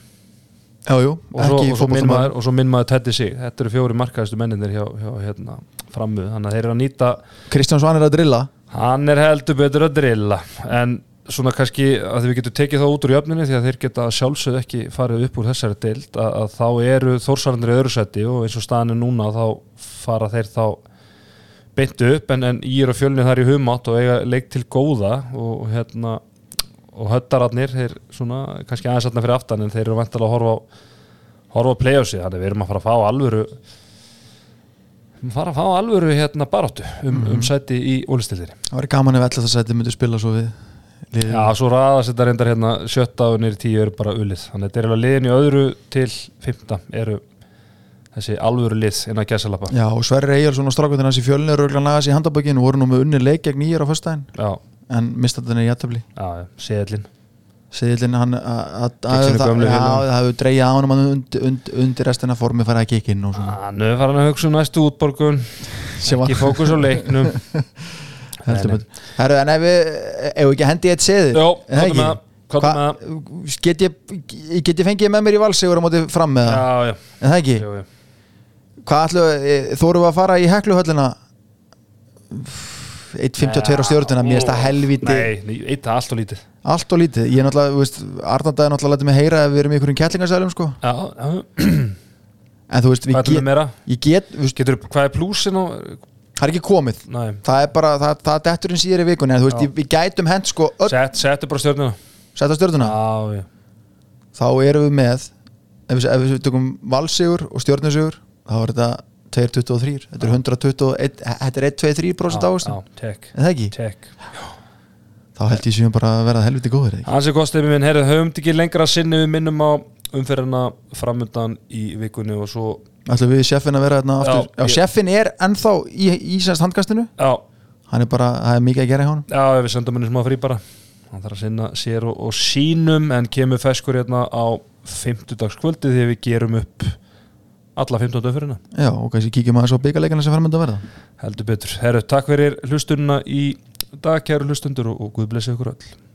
Jájú, ekki maður, og svo minn maður Teddy Sig. Þetta eru fjóri markaðistu menninir hjá, hjá hérna, frammu, þannig að þeir eru að nýta Kristján Svan er að drilla. Hann er heldur betur að drilla. En svona kannski að við getum tekið það út úr jöfninni því að þeir geta sjálfsögð ekki farið upp úr þessari deild að, að þá eru þórsarnir í öðru seti og eins og staðan er núna þá fara þeir þá beintu upp en, en ég er að fjölni þar í humátt og eiga leik til góða og hérna og höttararnir, þeir svona kannski aðeins aðna fyrir aftan en þeir eru vantilega að horfa á horfa á play-offsi, þannig við erum að fara að fá alvöru við fara að fá alvöru hérna baráttu um, um sæti í ólistildinni Það væri gaman ef alltaf það sæti myndi spila svo við liðið. Já, svo ræðast þetta reyndar hérna sjötta og nýri tíu eru bara ulið þannig að þetta er alveg liðin í öðru til fymta eru þessi alvöru lið inn að gæsalappa. Já, og Sverri Eyjálsson og strákvöldin hans í fjölni eru örugglega lagast í handabökinu voru nú með unni leik gegn nýjar á Já, en mista þetta í jættabli já, seðlin Seðilinn hann það hefur dreigja á hann undir, undir, undir restina formi farið að kikinn og svona. Hann er farin að hugsa um næstu útborgun. Ekki fókus á leiknum. Herru, en ef við ef við ekki hendi eitt seðil? Jó, er það, komdu Hva- get, ég, get ég fengið með mér í valsegur á móti fram með það, Já, já, en það ekki? Jú, jú. Hvað ætlum, þórum við að fara í hekluhöllina? 1.52 á stjórnuna, mér finnst það helviti Nei, eitt er allt og lítið. Allt og lítið, ég er náttúrulega, þú veist Arnaldæði náttúrulega letið mig heyra ef við erum í einhverjum kettlingarsælum sko, Já, já, en þú veist, við get, ég get, veist, Getur, hvað er plúsin og það er ekki komið. Nei, það er bara, það, það detturinn síðar í vikunni en þú veist, Já. við gætum hent sko öll Sett, settu bara stjórnuna sett á stjórnuna, Já, já, þá erum við með ef við, ef við tökum valsigur og stjórnusigur þá er þetta 2.23 þetta er 121, þetta er 1-2-3% ávist, Já, tek, en það ekki? Tek. Þá held ég séum bara að verða helviti góður ekki? Hansi Kostið minn, heyrðu, höfum ekki lengra sinni við minnum á umferðina framundan í vikunni og svo ætlum við sjeffin að vera hérna aftur? Já, ég- sjeffin er ennþá í, í sænst handkastinu. Já, hann er bara, það er mikið að gera í honum. Já, við sendum henni smá frí bara. Hann þarf að sinna sér og, og sínum en kemur feskur hérna á fimmtudagskvöldi þegar við gerum upp alla 15 döfurina já, og kannski kíkjum aðeins á byggarleikana sem færmynda að verða. Heldur betur. Herru, takk fyrir hlustununa í dag, kæru hlustundur og, og Guð blessi ykkur öll